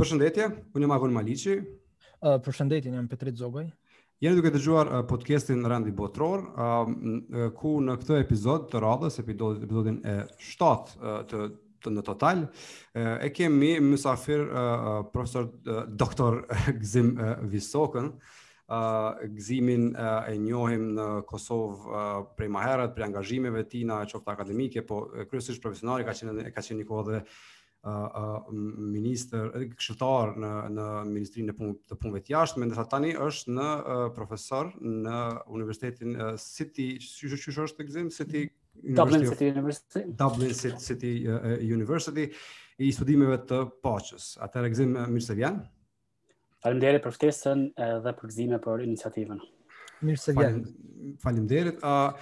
Përshëndetje, unë jam Agon Maliqi. Uh, përshëndetje, jam Petrit Zogaj. Jeni duke dëgjuar uh, podcastin Rendi Botëror, uh, ku në këtë episod të radhës, episodin e 7 uh, të të në total. E kemi mysafir profesor doktor Gëzim Visokën. Gëzimin e njohim në Kosovë prej ma herët prej angazhimeve të tina qoftë akademike, po kryesisht profesionale ka qenë ka qenë një kohë dhe ministër këshilltar në në Ministrinë e Punëve të Punëve të Jashtme, ndërsa tani është në profesor në Universitetin City, qysh qysh është Gëzim City Dublin City University. Dublin City University i studimeve të paqës. Atëherë Gëzim mirë se vjen. Faleminderit për ftesën dhe përgëzime për iniciativën. Mirë se vjen. Faleminderit. A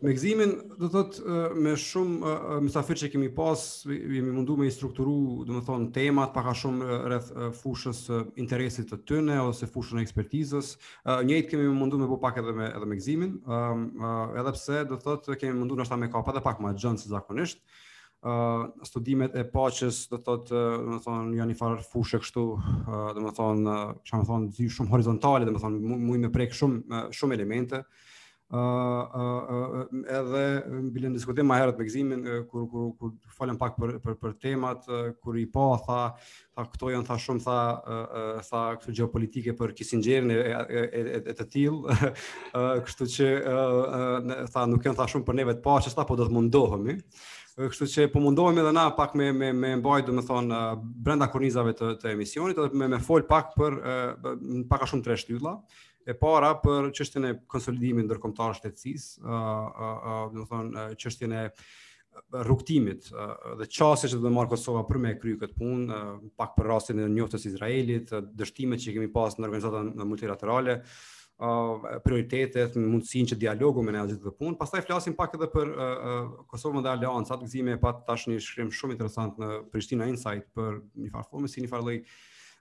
me Gëzimin do thotë me shumë mysafir që kemi pas, jemi mundu me i strukturu, domethënë temat pak a shumë rreth fushës së interesit të tyne ose fushën e ekspertizës, Uh, njëjtë kemi mundu me bu pak edhe me, edhe me Gëzimin, um, uh, edhe pse do thotë kemi mundu noshta me kap edhe pak ma gjonë se zakonisht, uh, studimet e paqes do thot domethon janë një farë fushë kështu uh, domethon qysh me thon shumë horizontale domethon mund me prek shumë uh, shumë elemente edhe bile n'diskutim më herët me Gëzimin kur kur kur folëm pak për për për temat kur i pa tha tha këto janë tha shumë tha tha gjeopolitike për Kissingerin e e të tillë kështu që tha nuk janë tha shumë për neve të paqes po do të mundohemi kështu që po mundohemi edhe na pak me me me mbajt domethënë brenda kornizave të të emisionit edhe me me fol pak për pak a shumë tre shtylla E para për çështjen e konsolidimit ndërkombëtar të shtetësisë, ë ë ë, domethënë çështjen e rrugëtimit dhe qasjes që do të marrë Kosova për me kry këtë punë, pak për rastin e njohjes Izraelit, dështimet që kemi pas në organizata multilaterale, prioritetet, mundësin që dialogu me e nxit këtë punë. Pastaj flasim pak edhe për Kosovën dhe aleancat, Gëzimi e pat tash një shkrim shumë interesant në Prishtina Insight për një farë formës, si një farë letre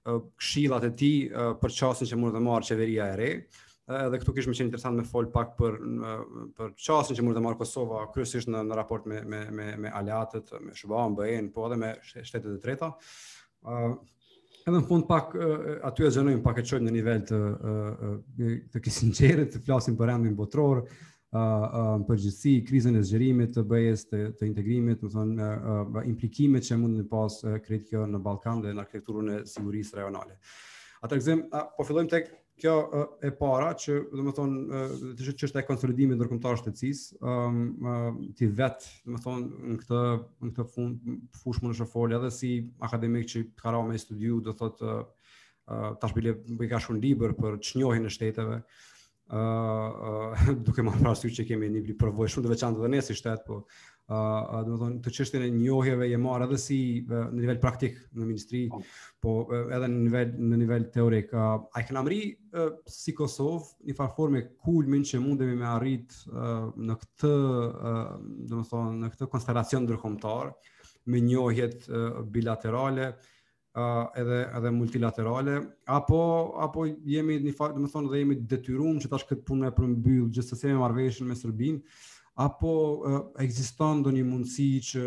këshillat e tij për qasjen që mund ta marrë qeveria e re. Edhe këtu kishim qenë interesant me fol pak për për qasjen që mund ta marrë Kosova kryesisht në në raport me me me me aleatët, me SHBA, BE-n, po edhe me shtetet e treta. Ëh uh, edhe në fund pak uh, aty e zgjonojmë pak e çojmë në nivel të uh, të Kissingerit, të flasim për rendin botëror, në përgjithësi krizën e zgjerimit të BE-së të, të integrimit, domethënë uh, implikimet që mund të ketë pas uh, krejt kjo në Ballkan dhe në arkitekturën e sigurisë rajonale. A, Gëzim, uh, po fillojmë tek kjo uh, e para që domethënë uh, te çështja e konsolidimit ndërkombëtar të shtetësisë, ëm um, uh, ti vet, domethënë në këtë në këtë fu fushë mundesh me folë edhe si akademik që ka ra me studiu, domethënë uh, tash bile e ke shkru libër për njohjen e shteteve uh, duke marrë parasysh që kemi një përvojë shumë të veçantë dhe ne si shtet, po ë uh, domethënë te çështjen e njohjeve je marrë edhe si në nivel praktik në ministri, po, po edhe në nivel në nivel teorik. Uh, a e kena mërri uh, si Kosovë në njëfarë forme kulmin që mundemi me arrit uh, në këtë uh, domethënë në këtë konstelacion ndërkombëtar me njohjet uh, bilaterale uh, edhe edhe multilaterale apo apo jemi në fakt domethënë dhe jemi të detyrum që tash këtë punë me përmbyll gjithsesi me marrëveshjen me Serbinë apo uh, ekziston ndonjë mundësi që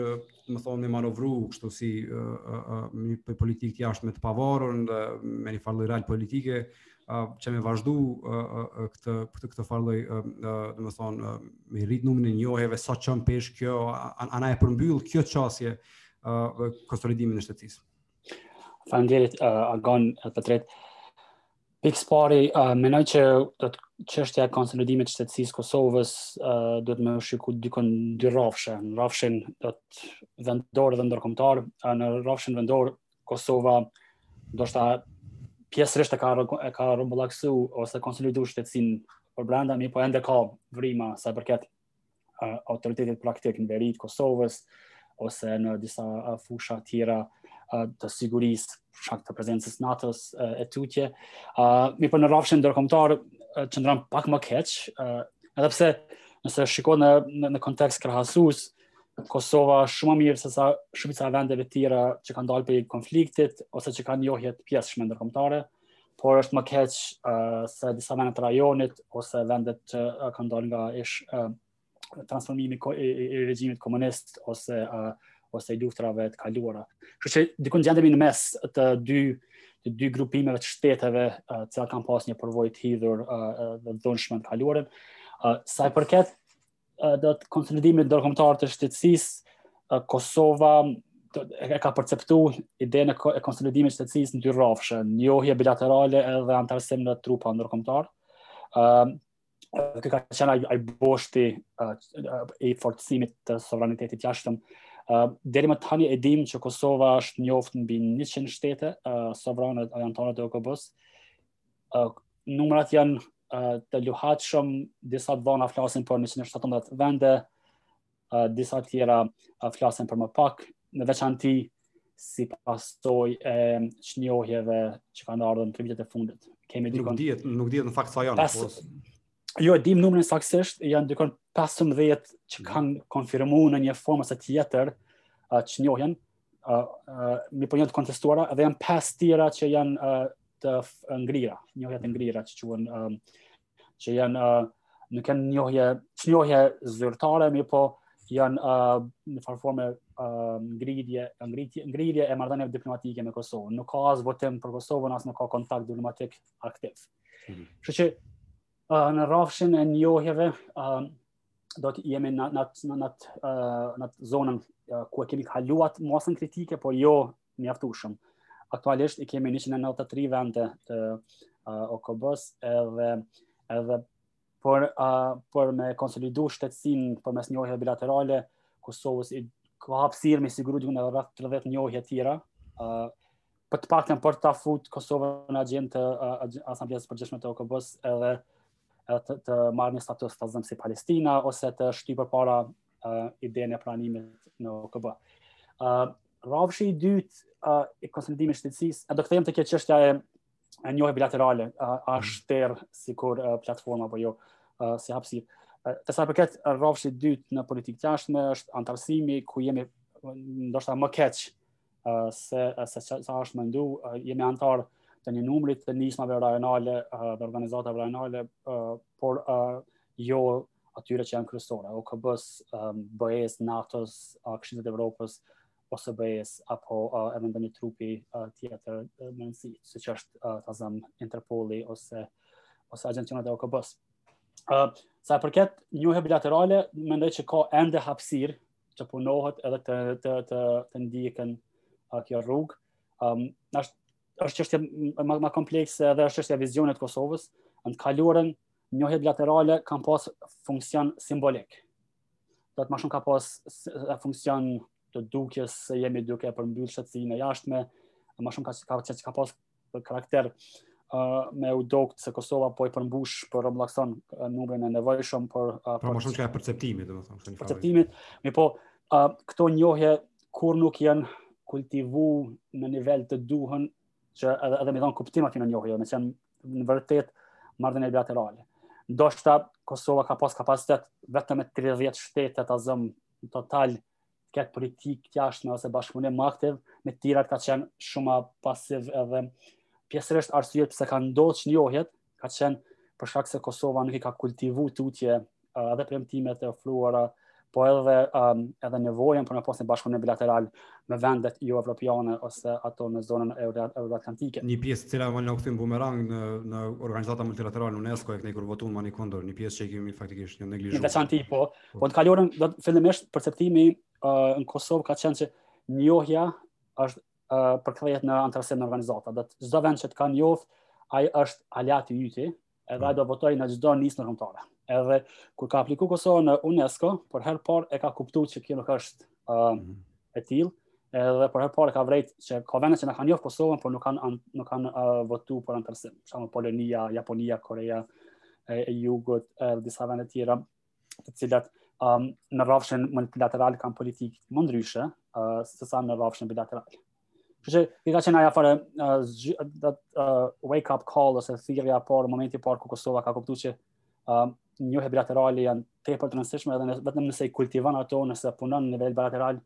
domethënë me manovru kështu si uh, uh, uh, me politikë të jashtme të pavarur dhe me një farë real politike uh, që me vazhdu uh, uh, këtë këtë këtë farë uh, uh, domethënë uh, me rrit numrin e njohjeve sa çon peshë kjo, a na e përmbyll kjo qasje uh, konsolidimin e shtetësisë. Faleminderit uh, Agon për ftesë. Pikë së pari, uh, mendoj që domethënë çështja e konsolidimit të shtetësisë së Kosovës uh, duhet me shiku diku n'dy rrafshe. Në rrafshin domethënë vendor dhe ndërkombëtar, uh, në rrafshin vendor Kosova ndoshta pjesërisht e ka e ka rrumbullaksu ose konsolidu shtetësinë përbrenda, mirëpo ende ka vrima sa i përket uh, autoritetit praktik në veri të Kosovës ose në disa uh, fusha tjera uh, të sigurisë, për shkak të prezencës së NATO-s uh, e tutje. Uh, mirëpo në rrafshin ndërkomtar uh, qëndron pak më keq, uh, edhe pse nëse shikon në, në, në kontekst krahasus, Kosova është shumë më mirë sesa shumica e vendeve tjera që kanë dalë prej konfliktit ose që kanë njohje të pjesshme ndërkombëtare. por është më keq uh, se disa vende të rajonit ose vendet që uh, kanë dalë nga ish uh, transformimi i, i, i regjimit komunist ose uh, ose luftërave të kaluara. Kështu që diku gjendemi në mes të dy të dy grupimeve të shteteve uh, që kanë pas një përvojë të hidhur uh, dhe të dhunshme në të kaluarën. Uh, sa i përket domethënë konsolidimit ndërkombëtar të shtetësisë Kosova e ka perceptu idenë e konsolidimit të shtetësisë në dy rrafshe, njohje bilaterale edhe antarësim në trupa ndërkomtare. Uh, Ky ka qenë ai boshti uh, i forcimit të sovranitetit të jashtëm. Uh, deri më tani e dimë që Kosova është njoftë nga mbi 100 shtete uh, sovrane dhe antare të OKB-së, uh, numrat janë uh, të luhatshëm, disa t'dhana flasin për 117 vende, uh, disa tjera uh, flasin për më pak, në veçanti si pasojë e çnjohjeve që kanë ardh në vitet e fundit. Kemi diku... Nuk dihet, nuk dihet në fakt sa janë. Pas... Po... Jo, e dim numrin saktësisht, janë diku 15 që mhm. kanë konfirmu në një formë a tjetër uh, çnjohjen, uh, uh, mirëpo janë të kontestuara, dhe janë pesë tjera që janë uh, të ngrira, njohje të ngrira që quhen, um, që janë, uh, nuk janë njohje, çnjohje zyrtare, mirëpo janë uh, njëfarë forme uh, ngrirje, ngrirje, ngrirje e marrëdhënieve diplomatike me Kosovën. Nuk ka as votim për Kosovën, as nuk ka kontakt diplomatik aktiv. Mm -hmm. Kshtu që uh, në rafshin e njohjeve, uh, do të thotë jemi në në në në në zonën ku e kemi kaluar masën kritike, por jo mjaftueshëm. Aktualisht i kemi 193 vende të OKB-s edhe edhe por uh, për me konsolidu shtetësinë përmes njohjeve bilaterale, Kosovës i ka hapësirë me i siguru dhe edhe rreth 30 njohje tjera, uh, për të paktën për ta fut Kosovën në agjendë uh, Asamblesë së Përgjithshme të OKB-s edhe edhe të, të marrë një status ta zëmë si Palestina, ose të shtyjë përpara uh, idenë e pranimit në OKB. Uh, Rrafshi i dytë uh, i konsolidimit të shtetësisë, edhe do të kthehemi te kjo çështja e, e njohjeve bilaterale, uh, a mhm. është shterë sikur uh, platforma apo jo, uh, si hapësirë. Uh, për sa i përket rrafshit të dytë në politikë të jashtëme është anëtarësimi ku jemi ndoshta më keq se se sa është mendu, jemi anëtarë të një numri të nismave rajonale dhe organizatave rajonale, por jo atyre që janë kryesore, OKB-s, BE-s, NATO-s, Këshillit të Evropës, OSBE-s apo edhe ndonjë trupi tjetër me rëndësi, siç është ta zëm Interpoli ose ose agjencionet e OKB-s. Sa i përket njohjeve bilaterale, mendoj që ka ende hapësirë të punohet edhe të të të, të ndiqet uh, kjo rrugë. Ëm um, është është çështje më më komplekse edhe është çështje e vizionit të Kosovës. Në të kaluarën njohjet bilaterale kanë pas funksion simbolik. Domethënë më shumë ka pas funksion të dukjes se jemi duke përmbyllë shtetësinë e jashtme, më shumë ka ka ka, ka pas për karakter uh, me u duk se Kosova po i përmbush po rrumbullakson uh, numrin e nevojshëm për uh, për më shumë çështje e perceptimit, domethënë, kështu një perceptimit. Mirëpo uh, këto njohje kur nuk janë kultivu në nivel të duhur që edhe edhe me i dhënë kuptim atyre njohjeve, me qenë në vërtetë marrëdhënie bilaterale. Ndoshta Kosova ka pas kapacitet vetëm me 30 shtete ta zëm në total këtë politikë të jashtme ose bashkëpunim më aktiv, me të tjerat ka qenë shumë pasiv edhe pjesërisht arsyet pse ka ndodhur çnjohjet, ka qenë për shkak se Kosova nuk i ka kultivuar tutje uh, edhe premtimet e ofruara, po edhe um, edhe nevojën për me pas një bashkëpunim bilateral me vendet jo evropiane ose ato në zonën euroatlantike. Një pjesë e cila me na u kthy bumerang në në organizata multilaterale UNESCO e keni kur votuar më një kundër, një pjesë që i kemi faktikisht një neglizhuar. Në veçanti po, Po të kalorën, domethënë fillimisht perceptimi uh, në Kosovë ka qenë që njohja është uh, përkthehet në antarësim në organizata. Domethënë çdo vend që të ka njoft, ai është aleat i yti, edhe ai do votojë në çdo nismë ndërkombëtare. Edhe kur ka apliku Kosova në UNESCO, për herë parë e ka kuptu që kjo nuk është uh, e tillë, edhe për herë parë ka vrejt që ka vende që na kanë njoft Kosovën, por nuk kanë nuk kanë uh, votu për antarësim. Për shembull Polonia, Japonia, Korea e, e Jugut, edhe disa vende tjera të cilat um, në rrafshin multilateral kanë politikë më ndryshe, uh, se sa në rrafshin bilateral. Kështu që, ka qenë ajo farë, uh, uh, wake up call, ose thirrja e parë, momenti i parë, ku Kosova ka kuptu që uh, njohjet bilaterale janë tepër të rëndësishme, edhe në, vetëm nëse i kultivon ato, nëse punon në nivel bilateral,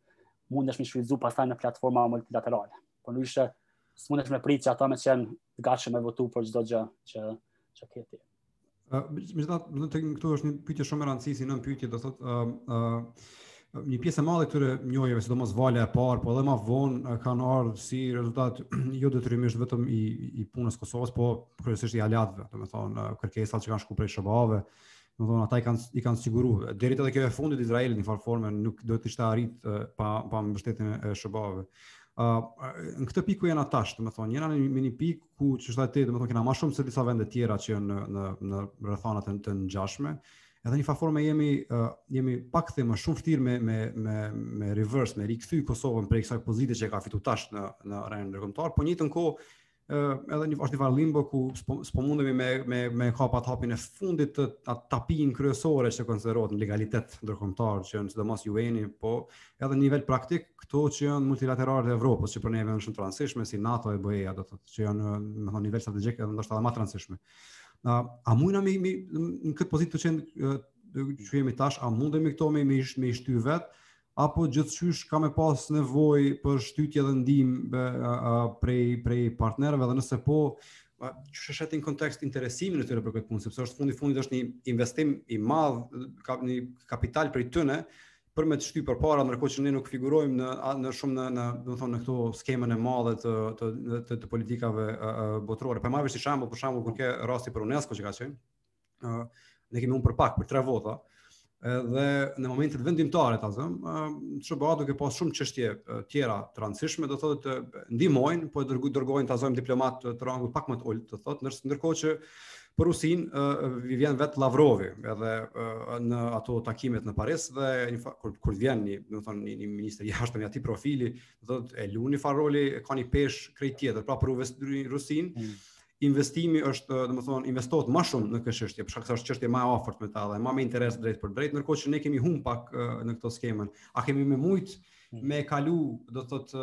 mundesh me shfrytëzu pastaj në platforma multilaterale. Përndryshe, s'mundesh me prit që ata me qenë t'gatshëm me votu për çdo gjë që, që këti. Megjithatë, domethënë këtu është një pyetje shumë e rëndësishme, si nënpyetje do thotë ë ë një pjesë e madhe këtyre njohjeve, sidomos vala e parë, po edhe më vonë kanë ardh si rezultat jo detyrimisht vetëm i i punës Kosovës, po kryesisht i aleatëve, domethënë kërkesat që kanë shku prej SHBA-ve, domethënë ata i kanë i kanë siguru. Deri edhe kjo e fundit Izraelit njëfarë forme nuk do të ishte arrit pa pa mbështetjen e SHBA-ve. Ë uh, në këtë pikë ku jena tash, domethënë, jena në një pikë ku qysh e thatë, domethënë kena më shumë se disa vende tjera që janë në në në rrethana të, të ngjashme. Edhe njëfarë forme jemi uh, jemi pak thom shumë shtirë me me me me reverse, me rikthy Kosovën prej kësaj pozite që ka fituar tash në në arenën ndërkombëtare, po njëjtën kohë uh, edhe një është një farë limbo ku s'po s'po mundemi me me me kap at hapin e fundit të atë hapin kryesor që konsiderohet në legalitet ndërkombëtar që janë sidomos UN-i, po edhe në nivel praktik Këto që janë multilateralet e Evropës, që për neve janë shumë të rëndësishme, si NATO e BE-ja, do të thotë, që janë në domethënë, nivel strategjik edhe ndoshta edhe më të rëndësishme. A, a mujna me, me, në këtë pozitë të qenë që jemi tash, a mundemi këto me, me, me i shty vetë, apo gjithqysh ka me pas nevojë për shtytje dhe ndihmë prej prej partnerëve dhe nëse po qysh e sheh në kontekst interesimin e tyre për këtë punë, sepse në fund të fundit është një investim i madh, ka një kapital prej tyne, për me të shty përpara ndërkohë që ne nuk figurojmë në në shumë në në domethënë në këtë skemën e madhe të të të, të politikave botërore. Po e marrim si shembull, për shembull kur qe rasti për UNESCO që ka qenë, ë ne kemi hup për pak për tre vota. Edhe në momentet vendimtare ta zëm, SHBA duke pas shumë çështje tjera të rëndësishme, do thotë të ndihmojnë, po dërgojnë ta zëm diplomatë të rangut pak më të ulët, do thotë, ndërkohë që Për Rusinë vjen vetë Lavrovi edhe në ato takimet në Paris dhe një kur kur vjen një, domethënë një, një ministër i jashtëm i atij profili, do të e lun njëfarë roli, ka një peshë krejt tjetër, pra për Rusinë. Mm. Investimi është, domethënë, investohet më shumë në këtë çështje, për shkak se është çështje më e afërt me ta dhe më me interes drejtpërdrejt, ndërkohë që ne kemi humb pak në këtë skemën. A kemi me mujt Hmm. me kalu, do të thotë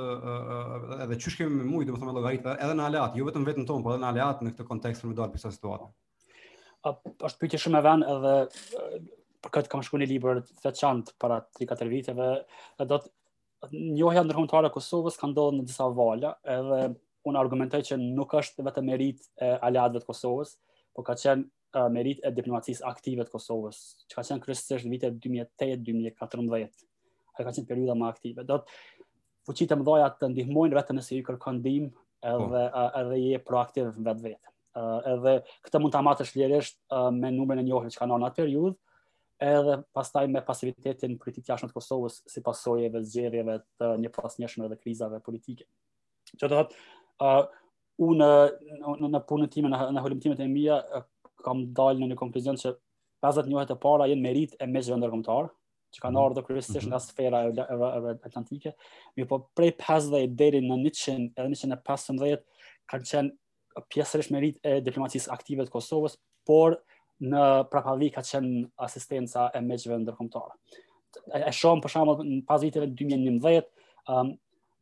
edhe qysh kemi me mujt, domethënë me llogarit edhe në aleatë, jo vetëm veten tonë, por edhe në aleatë në këtë kontekst me dalë prej kësaj situate. A është pyetje shumë me vend edhe për këtë kam shkruar një libër të veçantë para 3-4 viteve, do të njohja ndërkombëtare e Kosovës ka ndodhur në disa vala, edhe unë argumentoj që nuk është vetëm meritë e aleatëve të Kosovës, por ka qenë uh, meritë e diplomacisë aktive të Kosovës, që ka qenë kryesisht në vitet 2008-2014. Ajo ka qenë periudha më aktive. Do të fuqitë e mëdhaja të ndihmojnë vetëm nëse ju kërkon ndihmë edhe po. uh, edhe je proaktiv vetë. Uh, edhe këtë mund ta matësh lirisht uh, me numrin e njohjeve që ka në atë periudhë, edhe pastaj me pasivitetin e politikës së jashtme të Kosovës si pasojë e zgjedhjeve të njëpasnjëshme dhe krizave politike. Që të thotë, uh, unë në në punën time në, në hulumtimet e mia kam dalë në një konkluzion se 50 njohjet e para janë meritë e miqve ndërkombëtarë që kanë mhm. ardhur kryesisht mhm. nga sfera euroatlantike, mirëpo prej 50 deri në 100 edhe 115 kanë qenë pjesërisht meritë e diplomacisë aktive të Kosovës, por në prapavijë ka qenë asistenca e miqve ndërkombëtarë. E shohim për shembull pas viteve 2011, ëm um,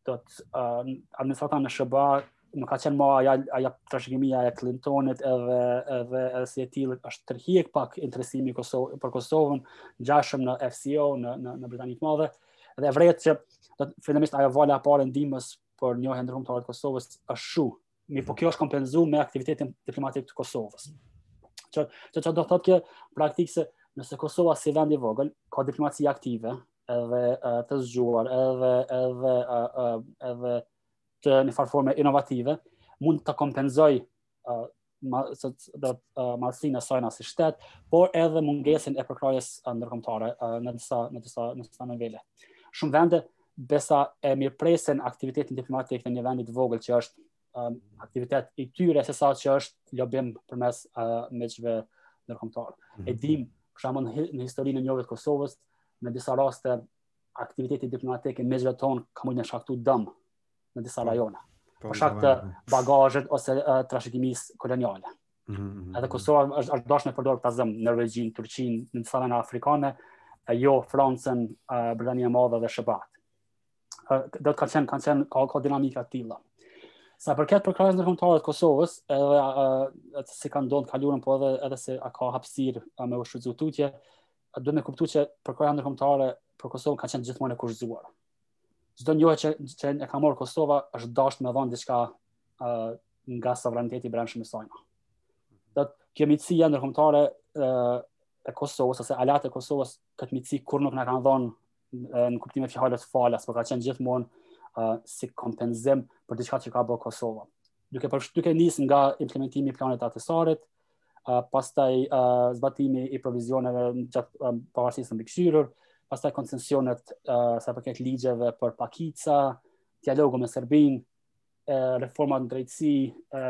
do të uh, administrata në SHBA nuk ka qenë më ajo ajo trashëgimia e Clintonit edhe edhe edhe si e tillë është tërhjek pak interesimi i Kosovës për Kosovën ngjashëm në FCO në në në Britani të Madhe dhe e vërtetë që do të fillimisht ajo vala e parë e ndihmës për njohjen ndërkombëtare të Kosovës është shu Mirëpo kjo është kompenzu me aktivitetin diplomatik të Kosovës. Që që, që do të thotë kjo praktikë se nëse Kosova si vend i vogël ka diplomaci aktive, edhe uh, të zgjuar, edhe edhe uh, uh, edhe të një farë forme inovative, mund ta kompenzojë uh, madhësinë e sajna si shtet, por edhe mungesën e përkrahjes uh, ndërkombëtare uh, në disa, në disa, në disa nivele. Shumë vende, besa e mirëpresen aktivitetin diplomatik në një vend të vogël që është um, aktivitet i tyre se sa që është lobim përmes uh, miqve ndërkombëtar. Mm -hmm. E dim, për shembull në, në historinë e njohur të Kosovës, në disa raste aktiviteti diplomatik i miqve ton ka mujt me shkaktu dëm në disa po. rajona. Po, për shkak të bagazhit ose uh, trashëgimisë koloniale. Mm-hmm. Edhe Kosova është është dasht me përdorë ta zëmë Norvegjin, Turqin, në disa vende afrikane, jo Francën, Britania e Madhe dhe SHBA. Do të kanë qenë kanë qenë ka ka dinamika të tilla. Sa i përket përkrahjes ndërkombëtare të Kosovës, edhe atë si ka ndodh në të kaluarën po edhe edhe se a ka hapësirë me u shfrytëzuar tutje, duhet me kuptu që përkrahja ndërkombëtare për Kosovën ka qenë gjithmonë e kushtëzuar. çdo njohje që, që e ka marrë Kosova është dashtë me dhonë diçka uh, nga sovraniteti i brendshëm i saj. Do të kjo miqësia ndërkombëtare uh, e Kosovës ose aleatët e Kosovës këtë miqësi kurrë nuk na kanë dhonë uh, në kuptimin e fjalës falas, por ka qenë gjithmonë uh, si kompenzim për diçka që ka bërë Kosova. Duke për duke nis nga implementimi i planit të Ahtisaarit, uh, pastaj uh, zbatimi i provizioneve gjatë uh, pavarësisë të mbikëqyrur, pastaj koncesionet uh, sa përket ligjeve për pakica, dialogu me Serbinë, reforma në drejtësi,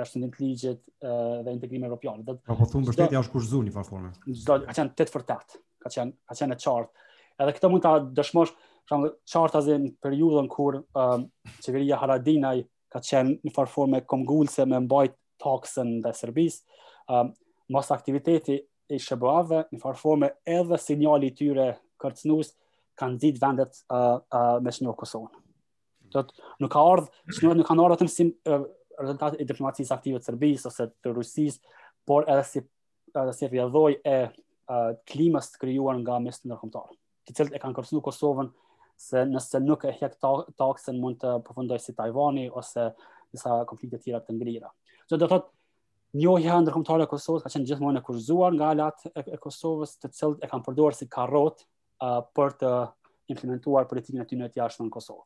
sundim të ligjit dhe integrimi evropian. Pra po thu mbështetja është kushtëzu njëfarë forme. Do ka qenë tit for tat. Ka qenë ka qenë e qartë. Edhe këtë mund ta dëshmosh, për shembull, qartazi në periudhën kur qeveria Haradinaj uh, ka qenë një farë forme këmbëngulëse me mbajt taksën ndaj Serbisë, um, mosaktiviteti i SHBA-ve, një farë forme edhe sinjali i tyre kërcënus, kanë nxit vendet uh, uh, me çnjoh Kosovën. Do të nuk ka ardhë, çnjohjet nuk kanë ardhë vetëm si uh, rezultat i diplomacisë aktive të Serbisë ose të Rusisë, por edhe si, edhe si rrjedhojë e uh, klimës të krijuar nga miqtë ndërkombëtarë. të cilët e kanë kërcnu Kosovën se nëse nuk e hek taksën mund të përfundojë si Tajvani ose disa konflikte tjera të ngrira. Që do thotë njohja ndërkombëtare e Kosovës ka qenë gjithmonë e kushtëzuar nga aleatët e, e Kosovës, të cilët e kanë përdorur si karotë uh, për të implementuar politikën e tyre të jashtme në Kosovë.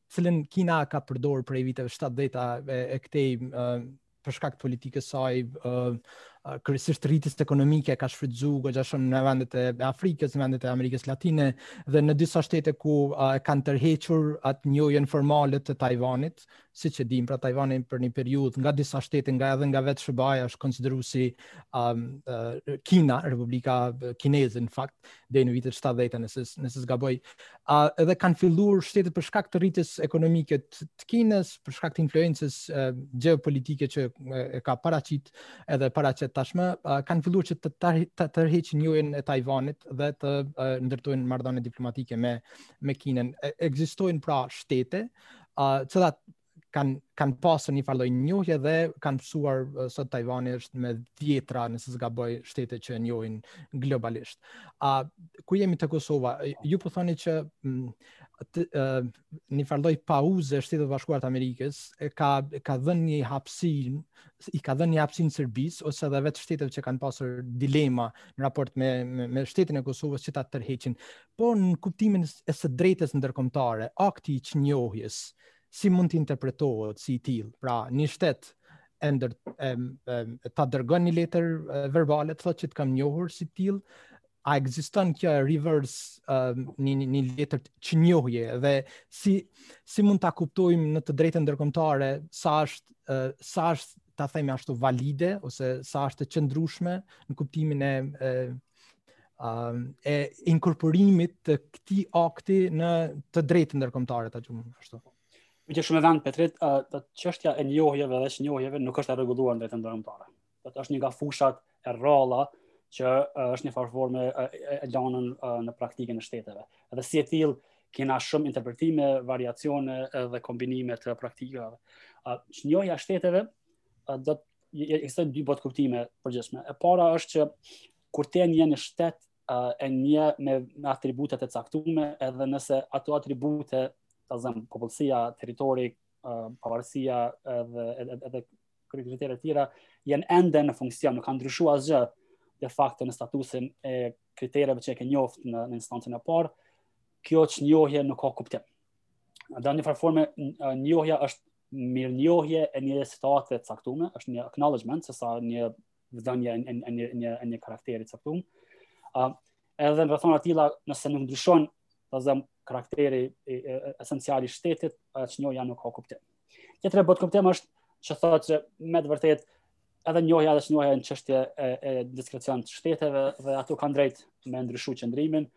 cilën Kina ka përdorur prej viteve 70-ta e, e këtej për shkak të politikës saj ë kryesisht rritjes ekonomike ka shfrytzu goxha shumë në vendet e Afrikës, në vendet e Amerikës Latine dhe në disa shtete ku uh, kanë tërhequr atë njohjen formale të Tajvanit, siç e dimë, pra Tajvani për një periudhë nga disa shtete, nga edhe nga vetë SHBA-ja, është konsideru si um, uh, Kina, Republika Kineze, në fakt, dhe në vitet 70 nëse, nëse s'gaboj. A edhe kanë filluar shtetet për shkak të rritjes ekonomike të Kinës, për shkak të influencës gjeopolitike që e ka paraqit edhe paraqet tashmë, kanë filluar që të të tërheqin njohjen e Tajvanit dhe të ndërtojnë marrëdhënie diplomatike me me Kinën. Ekzistojnë pra shtete, a, të cilat kanë kanë pasur një farë njohje dhe kanë mësuar sot Tajvani është me dhjetëra nëse s'gaboj shtete që e njohin globalisht. A ku jemi te Kosova? Ju po thoni që të, uh, një farë lloj pauze e Shteteve të Bashkuara të Amerikës ka ka dhënë një hapësirë, i ka dhënë një hapësirë Serbisë ose edhe vetë shteteve që kanë pasur dilema në raport me me, me shtetin e Kosovës që ta tërheqin. Po në kuptimin e së drejtës ndërkombëtare, akti i çnjohjes, uh, si mund të interpretohet si i tillë? Pra, një shtet e ndër e, e, e ta dërgon një letër verbale të thotë që të kam njohur si i tillë a ekziston kjo reverse uh, një një letër çnjohje dhe si si mund ta kuptojmë në të drejtën ndërkombëtare sa është uh, sa është ta themi ashtu valide ose sa është e qëndrueshme në kuptimin e uh, uh, e inkorporimit të këtij akti në të drejtën ndërkombëtare ta quajmë ashtu. Më që shumë e dhanë, Petrit, uh, çështja e njohjeve dhe çnjohjeve nuk është e rregulluar në drejtën ndërkombëtare. Të është një nga fushat e rralla që uh, është një farë forme e, e, e lanun uh, në praktikën e shteteve. Dhe si e tillë, kena shumë interpretime, variacione dhe kombinime të praktikave. Uh, çnjohja e shteteve uh, do të ekzistojnë dy botëkuptime të përgjithshme. E para është që kur ti e njeh një shtet uh, e njeh me, me atribute të caktuara, edhe nëse ato atribute, ta zëm popullsia, territori, uh, pavarësia edhe edhe, edhe kritere të tjera janë ende në funksion, nuk kanë ndryshuar asgjë de facto në statusin e kritereve që e ke njoft në, në instancën e parë, kjo çnjohje nuk ka kuptim. Dhe një farë forme, njohja është mirënjohje e një situate të caktuar, është një acknowledgement se sa një vëdhënje e një një një karakteri të caktuar. Ë uh, edhe në rrethana të tilla nëse nuk ndryshon ose karakteri e, e, esencial i shtetit, çnjohja nuk ka kuptim. Tjetri botëkuptim është që thotë se me të vërtetë edhe njohja dhe çnjohja janë çështje e, e diskrecion të shteteve dhe ato kanë drejt me ndryshu qëndrimin,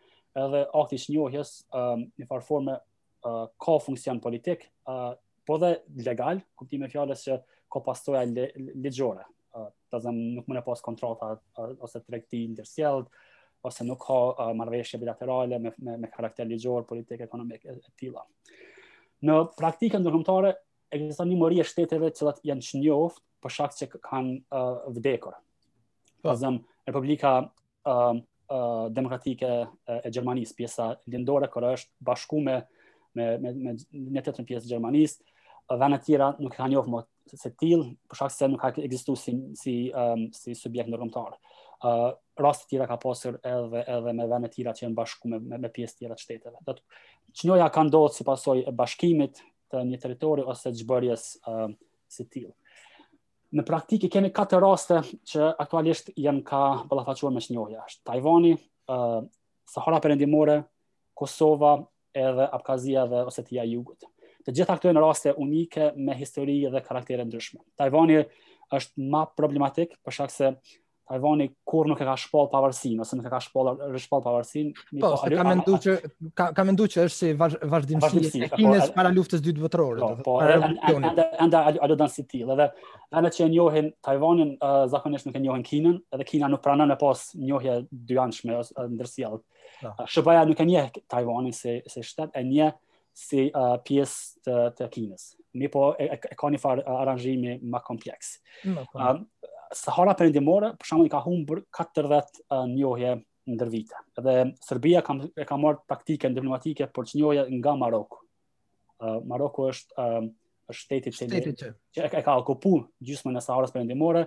edhe akti i çnjohjes ë um, në far forme uh, ka funksion politik, uh, po dhe legal, kuptim të fjalës që ka pasoja le, ligjore. Uh, të zem, nuk mun me pas kontrata uh, ose tregti të ndërsjellë, ose nuk ka uh, marrëveshje bilaterale me, me, me karakter ligjor, politik, ekonomik, e, e tilla. Në praktikën ndërkombëtare, ekziston një mori e shteteve të cilat janë çnjoftë për shkak që kanë uh, vdekur. Të po. zem, Republika uh, uh, demokratike e Gjermanisë, pjesa lindore kur është bashku me me me me një të tjetër pjesë të Gjermanisë, vende të tjera nuk kanë njohur më se till, për shkak se nuk ka ekzistuar si si um, si subjekt ndërkombëtar. Ë uh, raste të tjera ka pasur edhe edhe me vende të tjera që janë bashku me me, me pjesë të tjera të shteteve. Do të thotë çnjohja ka ndodhur si pasojë e bashkimit të një territori ose zhbërjes ë uh, si till. Në praktikë kemi katër raste që aktualisht janë ka ballafaqu me çnjohja. Është Tajvani, uh, Sahara Perëndimore, Kosova, edhe Abkazia dhe Osetia e Jugut. Të gjitha këto janë raste unike me histori dhe karaktere të ndryshme. Tajvani është më problematik për shkak se Tajvani kurrë nuk e ka shpall pavarësinë ose nuk e ka shpall rishpall pavarësinë. Po, po ka menduar që ka ka menduar që është si vazhdimësi e po, Kinës para luftës dytë botërore, po, do të thotë. Po, ende ai udhëheq si till, edhe edhe që e njohin Tajvanin, zakonisht nuk e njohin Kinën, edhe Kina nuk pranon me pas njohje dyanshme ose ndërsjellët. Po. SHBA nuk e njeh Tajvanin si, si shtet, e njeh si uh, pjesë të, të Kinës. Mirëpo e, e, e ka një farë aranzhimi ma kompleks. Mm, po. uh, Sahara Perëndimore, për shembull i ka humbur 40 uh, njohje ndër vite. Dhe Serbia kam, e ka marrë taktikën diplomatike për çnjohje nga Maroku. Uh, Maroku është uh, është shteti i cili që e ka okupu gjysmën e Saharës Perëndimore,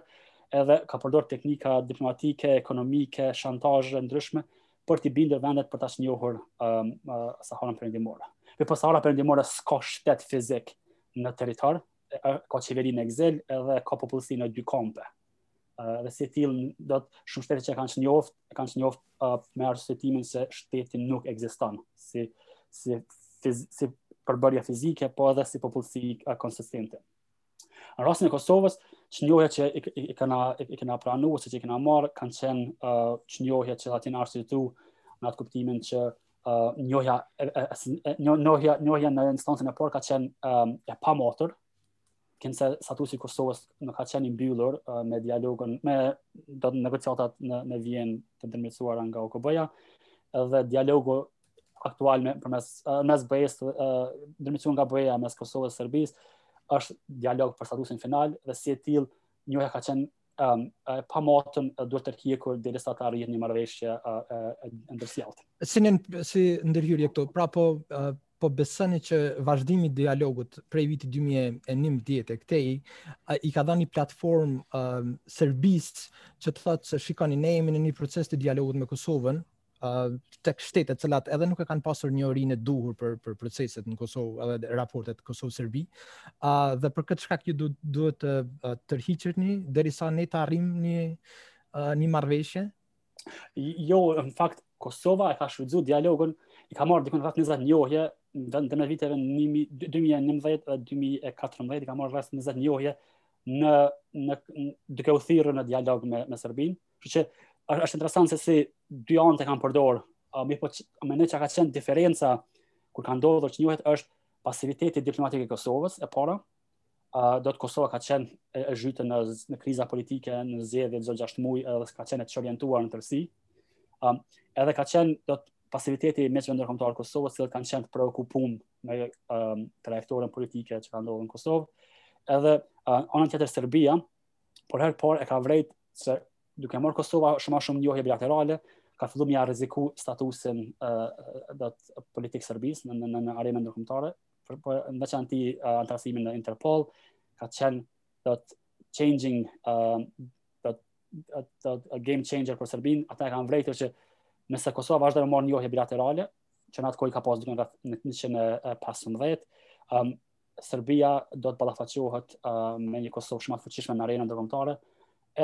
edhe ka përdorur teknika diplomatike, ekonomike, shantazhe ndryshme për të bindur vendet për ta çnjohur um, uh, Saharën Perëndimore. Mirëpo Sahara Perëndimore s'ka shtet fizik në territor, ka qeveri në ekzil edhe ka popullsi në dy kampe. uh, dhe si tillë do të shumë shtete që e kanë çnjoft, e kanë çnjoft uh, me arsyetimin se shteti nuk ekziston si si fiz, si përbërje fizike, po edhe si popullsi uh, konsistente. Në rastin e Kosovës, çnjohja që i, i, i kena i kena pranu ose që i kena marr kanë qenë uh, çnjohja që janë arsyetu në atë kuptimin që uh, njohja njohja njohja në instancën e parë ka qenë um, e pamatur kinse statusi i Kosovës nuk ka qenë i mbyllur uh, me dialogun me do të negociatat në në Vjenë të ndërmjetësuara nga OKB-ja dhe dialogu aktual me përmes uh, mes BE-s uh, ndërmjetësuar nga BE-ja mes Kosovës dhe Serbisë është dialog për statusin final dhe si e tillë njohja ka qenë um, uh, e pamatur uh, duhet tërhequr derisa të arrihet një marrëveshje uh, uh, e ndërsjellët. Si, në, si ndërhyrje këtu, pra po, uh, po besoni që vazhdimi i dialogut prej vitit 2011 e këtej uh, i ka dhanë platformë uh, Serbisë që të thotë se shikoni ne jemi në një proces të dialogut me Kosovën, uh, tek shtete të cilat edhe nuk e kanë pasur njohurinë e duhur për për proceset në Kosovë edhe raportet Kosovë-Serbi. Ë uh, dhe për këtë shkak ju duhet të uh, tërhiqeni derisa ne të arrijmë një uh, një marrëveshje. Jo, në fakt Kosova e ka shfrytzuar dialogun, i ka marrë diku rreth 20 njohje ndërmjet viteve 2009 dhe 2014 i ka marrë rreth 20 njohje duke u thirrur në dialog me me Serbinë. Kështu që është interesant se si dy anët e kanë përdor. A mirëpo me ne çka ka qenë diferenca kur kanë ndodhur çnjohjet është pasiviteti diplomatik i Kosovës e para. A do të Kosova ka qenë e, e zhytur në në kriza politike, në zgjedhje çdo 6 muaj edhe ka qenë e çorientuar në tërësi. A edhe ka qenë do të pasiviteti i miqve ndërkombëtarë të Kosovës të cilët kanë qenë të preokupuar me um, trajektoren politike që ka ndodhur në Kosovë. Edhe uh, anën tjetër Serbia, për herë të parë e ka vrejt se duke marrë Kosova shumë shumë njohje bilaterale, ka filluar me ia rreziku statusin e do të politik të Serbisë në në në arenën ndërkombëtare, por në veçanti uh, antarësimi në Interpol ka qenë do të changing uh, do të a game changer për Serbinë, ata e kanë vrejtur që nëse Kosova vazhdon të marrë njohje bilaterale, që në atë kohë ka pas diku rreth 115, um, Serbia do të ballafaqohet uh, me një Kosovë shumë të fuqishme në arenën ndërkombëtare.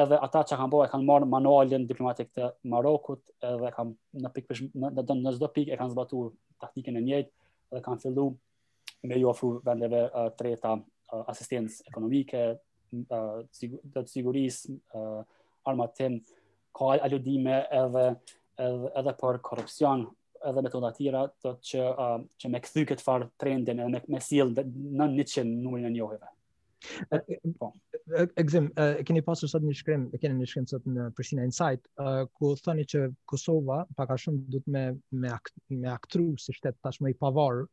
Edhe ata çka kanë bërë e kanë marrë manualin diplomatik të Marokut, edhe kanë në pikë në në, në, në çdo pikë e kanë zbatuar taktikën e njëjtë dhe kanë filluar me ju ofru vendeve uh, të treta uh, asistencë ekonomike, uh, sigur, të sigurisë, uh, armatim, ka aludime edhe edhe edhe për korrupsion, edhe metoda të tjera do të që uh, që me kthy këtë far trendin edhe me, me sjell nën 100 numrin e njohjeve. Po. Gëzim, e keni pasur sot një shkrim, e keni një shkrim sot në Prishtina Insight, ku thoni që Kosova pak a shumë duhet me me akt, me aktru si shtet tashmë i pavarur.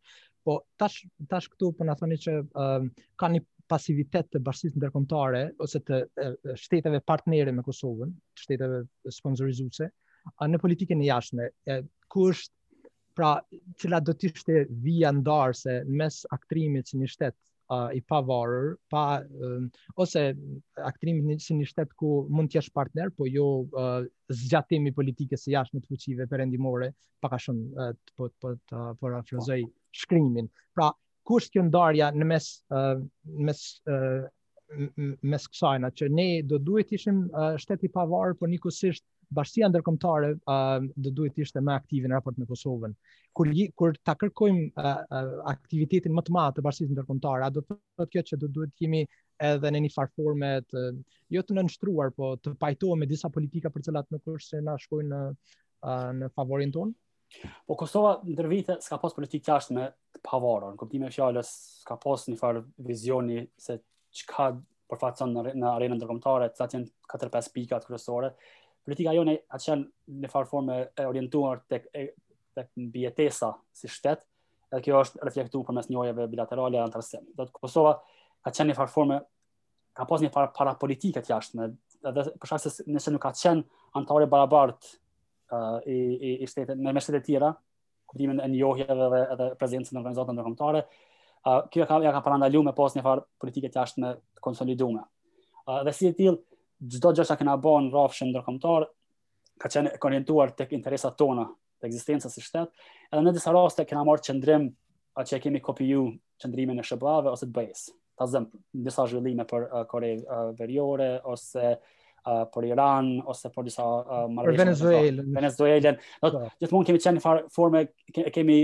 Po tash tash këtu po na thoni që ka një pasivitet të bashkisë ndërkombëtare ose të shteteve partnere me Kosovën, shteteve sponsorizuese, Në politikën e jashtme, ku është pra cila do të ishte vija ndarëse në mes aktrimit si një shtet uh, i pavarur, pa uh, ose aktrimit një, si një shtet ku mund të jesh partner, po jo uh, zgjatim i politikës së jashtme të fuqive perëndimore, pak a shumë uh, po po të parafrazoj shkrimin. Pra, ku është kjo ndarja në mes uh, mes uh, mes kësajna, që ne do duhej të ishim uh, shtet i pavarur, por njëkohësisht bashkësia ndërkombëtare uh, do duhej të ishte më aktive në raport me Kosovën. Kur kur ta kërkojmë uh, uh, aktivitetin më të madh të bashkësisë ndërkombëtare, a do të thotë kjo që do duhet të jemi edhe në një farë forme të jo të nënshtruar, po të pajtohemi me disa politika për të cilat nuk është se na shkojnë në uh, në favorin tonë? Po Kosova ndër vite s'ka pas politikë të jashtme të pavarur, në kuptimin e fjalës s'ka pas një farë vizioni se çka përfaqëson në, në arenën ndërkombëtare, çka janë 4-5 pikat kryesore. Politika jonë ka qenë në farë forme e orientuar tek tek mbijetesa si shtet, edhe kjo është reflektuar përmes njohjeve bilaterale e anëtarësimit. Do të thotë Kosova ka qenë në farë forme ka pas një farë parapolitike të jashtme, edhe për shkak se nëse nuk ka qenë anëtare e barabartë uh, i, i, i shtetet, me, me shtetet tjera, n'kuptimin e njohjeve dhe edhe prezencën në organizata ndërkombëtare. Uh, kjo ka, ia ka parandalu me pas një farë politike të jashtme të konsolidume. Uh, dhe si e tillë, çdo gjë që kena bo në rrafshin ndërkombëtar, ka qenë e orientuar tek interesat tona, të ekzistencës si shtet, edhe në disa raste kena marrë qëndrim që e kemi kopju qëndrimin e SHBA-ve ose të BE-së. Ta zëm disa zhvillime për uh, Kore uh, Veriore ose uh, për Iran ose për disa uh, marrëveshje për Venezuelën. Venezuelën. Do të thotë, po. gjithmonë kemi qenë në far forme kemi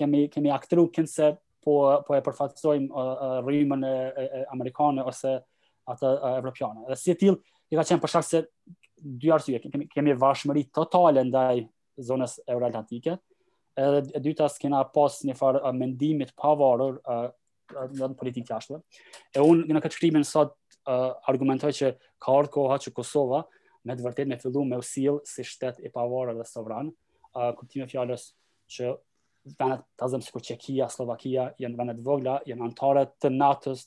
kemi kemi aktru kinse po po e përfaqësojmë uh, rrymën e, e, e amerikane ose atë uh, evropiane. Dhe si e tillë i ka qenë për shkak se dy arsye kemi kemi varshmëri totale ndaj zonës euroatlantike. Edhe e dyta s'kena pas një farë uh, mendimi të pavarur uh, në politikë të jashtme. E unë në këtë shkrimin sot uh, argumentoj që ka ardh koha që Kosova me të vërtetë me fillu me u sill si shtet i pavarur dhe sovran, uh, kuptime fjallës që vendet ta zëmë sikur Çekia, Sllovakia, janë vende të vogla, janë anëtare të NATO-s,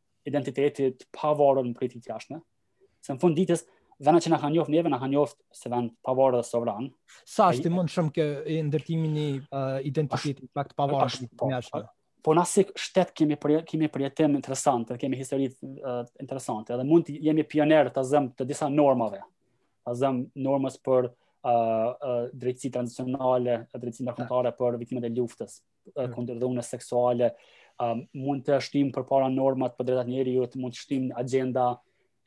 identiteti të pavarur në politikë të jashtme. Se në fund të ditës, venet që na kanë njoft neve, na kanë njoft si vend të pavarur dhe sovran. Sa është i mundshëm ky ndërtim i uh, identitetit pa të pavarur në politikë të jashtme? Po na si shtet kemi për, kemi përjetime interesante, dhe kemi histori uh, interesante, dhe mund të jemi pionierë ta zëm të disa normave, ta zëm normës për uh, uh, drejtësi tranzicionale, drejtësi ndërkombëtare për viktimat e luftës. mm. kundër dhunës seksuale, um, mund të shtyjmë përpara normat për të drejtat e njeriut, mund të shtyjmë agjenda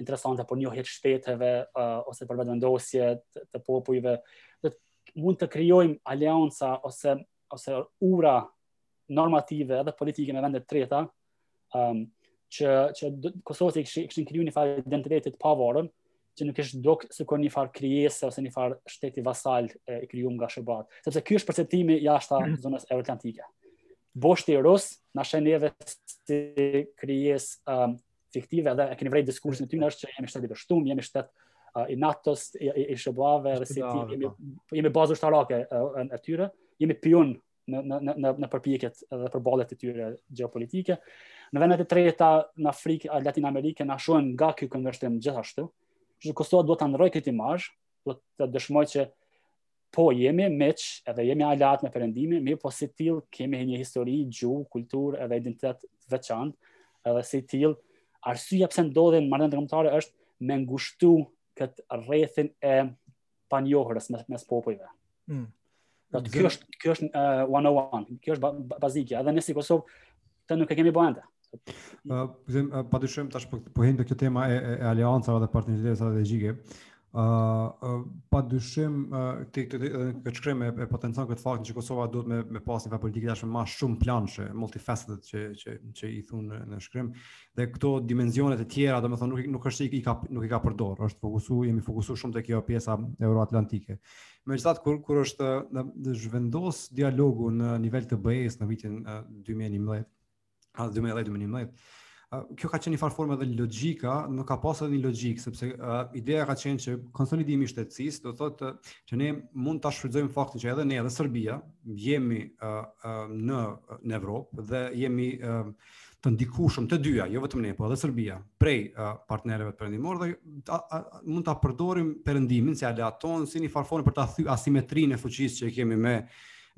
interesante për njohje të shteteve uh, ose për vetëvendosje të, të popujve. Dhe mund të krijojmë aleanca ose ose ura normative edhe politike me vende të treta Um, që që Kosova të kish krijuar një farë identiteti të pavarur, që nuk ish dok sikur një farë krijese ose një farë shteti vasal e, e krijuar nga ShBA-t, sepse ky është perceptimi jashtë mm. zonës euroatlantike. Boshti rus na sheh neve si krijesë um, fiktive dhe e keni vrejt diskursin e tyre është që jemi shtet i dështuar, jemi shtet uh, i NATO-s, i, i, i ShBA-ve, dhe si till, jemi, po. jemi bazë ushtarake uh, e tyre, jemi pion në në në në në përpjekjet dhe përballjet e tyre gjeopolitike. Në vendet e treta në Afrikë, në Latin Amerikë na shohin nga ky këndvështrim gjithashtu. Kështu që Kosova duhet ta ndrojë këtë imazh, duhet të dëshmojë që po jemi mik edhe jemi aleat me perëndimin, mirëpo si till kemi një histori, gjuhë, kulturë edhe identitet të veçantë, edhe si till arsyeja pse ndodhin marrëdhëniet ndërkombëtare është me ngushtu këtë rrethin e panjohurës mes, mes popujve. Mm. Dhe kjo është kjo është uh, 101, kjo është bazike, edhe ne si Kosovë nuk e kemi bënë. Uh, zem, uh, pa dyshim tash po po hym te kjo tema e, e, e aleancave dhe partneriteteve strategjike. Uh, uh, pa dyshim uh, ti te ky shkrim e, e potencon këtë faktin që Kosova duhet me me pas një politikë tashmë ma shumëplanëshe, multifaceted që që që i thon në, në shkrim. dhe këto dimensione të tjera, domethënë nuk nuk është i ka nuk i ka përdor, është fokusu, jemi fokusu shumë te kjo pjesa euroatlantike. Megjithatë kur kur është në, në zhvendos dialogu në nivel të BE-s në vitin 2011, a 2010-2011, kjo ka qenë një farë forme edhe logjika, nuk ka pasur edhe një logjikë sepse uh, ideja ka qenë që konsolidimi i shtetësisë do thotë që ne mund ta shfrytëzojmë faktin që edhe ne edhe Serbia jemi uh, uh, në në Evropë dhe jemi uh, të ndikushëm të dyja, jo vetëm ne, po edhe Serbia, prej uh, partnerëve perëndimorë dhe a, a, mund ta përdorim perëndimin si aleat tonë, si një farë forme për ta thy asimetrinë e fuqisë që kemi me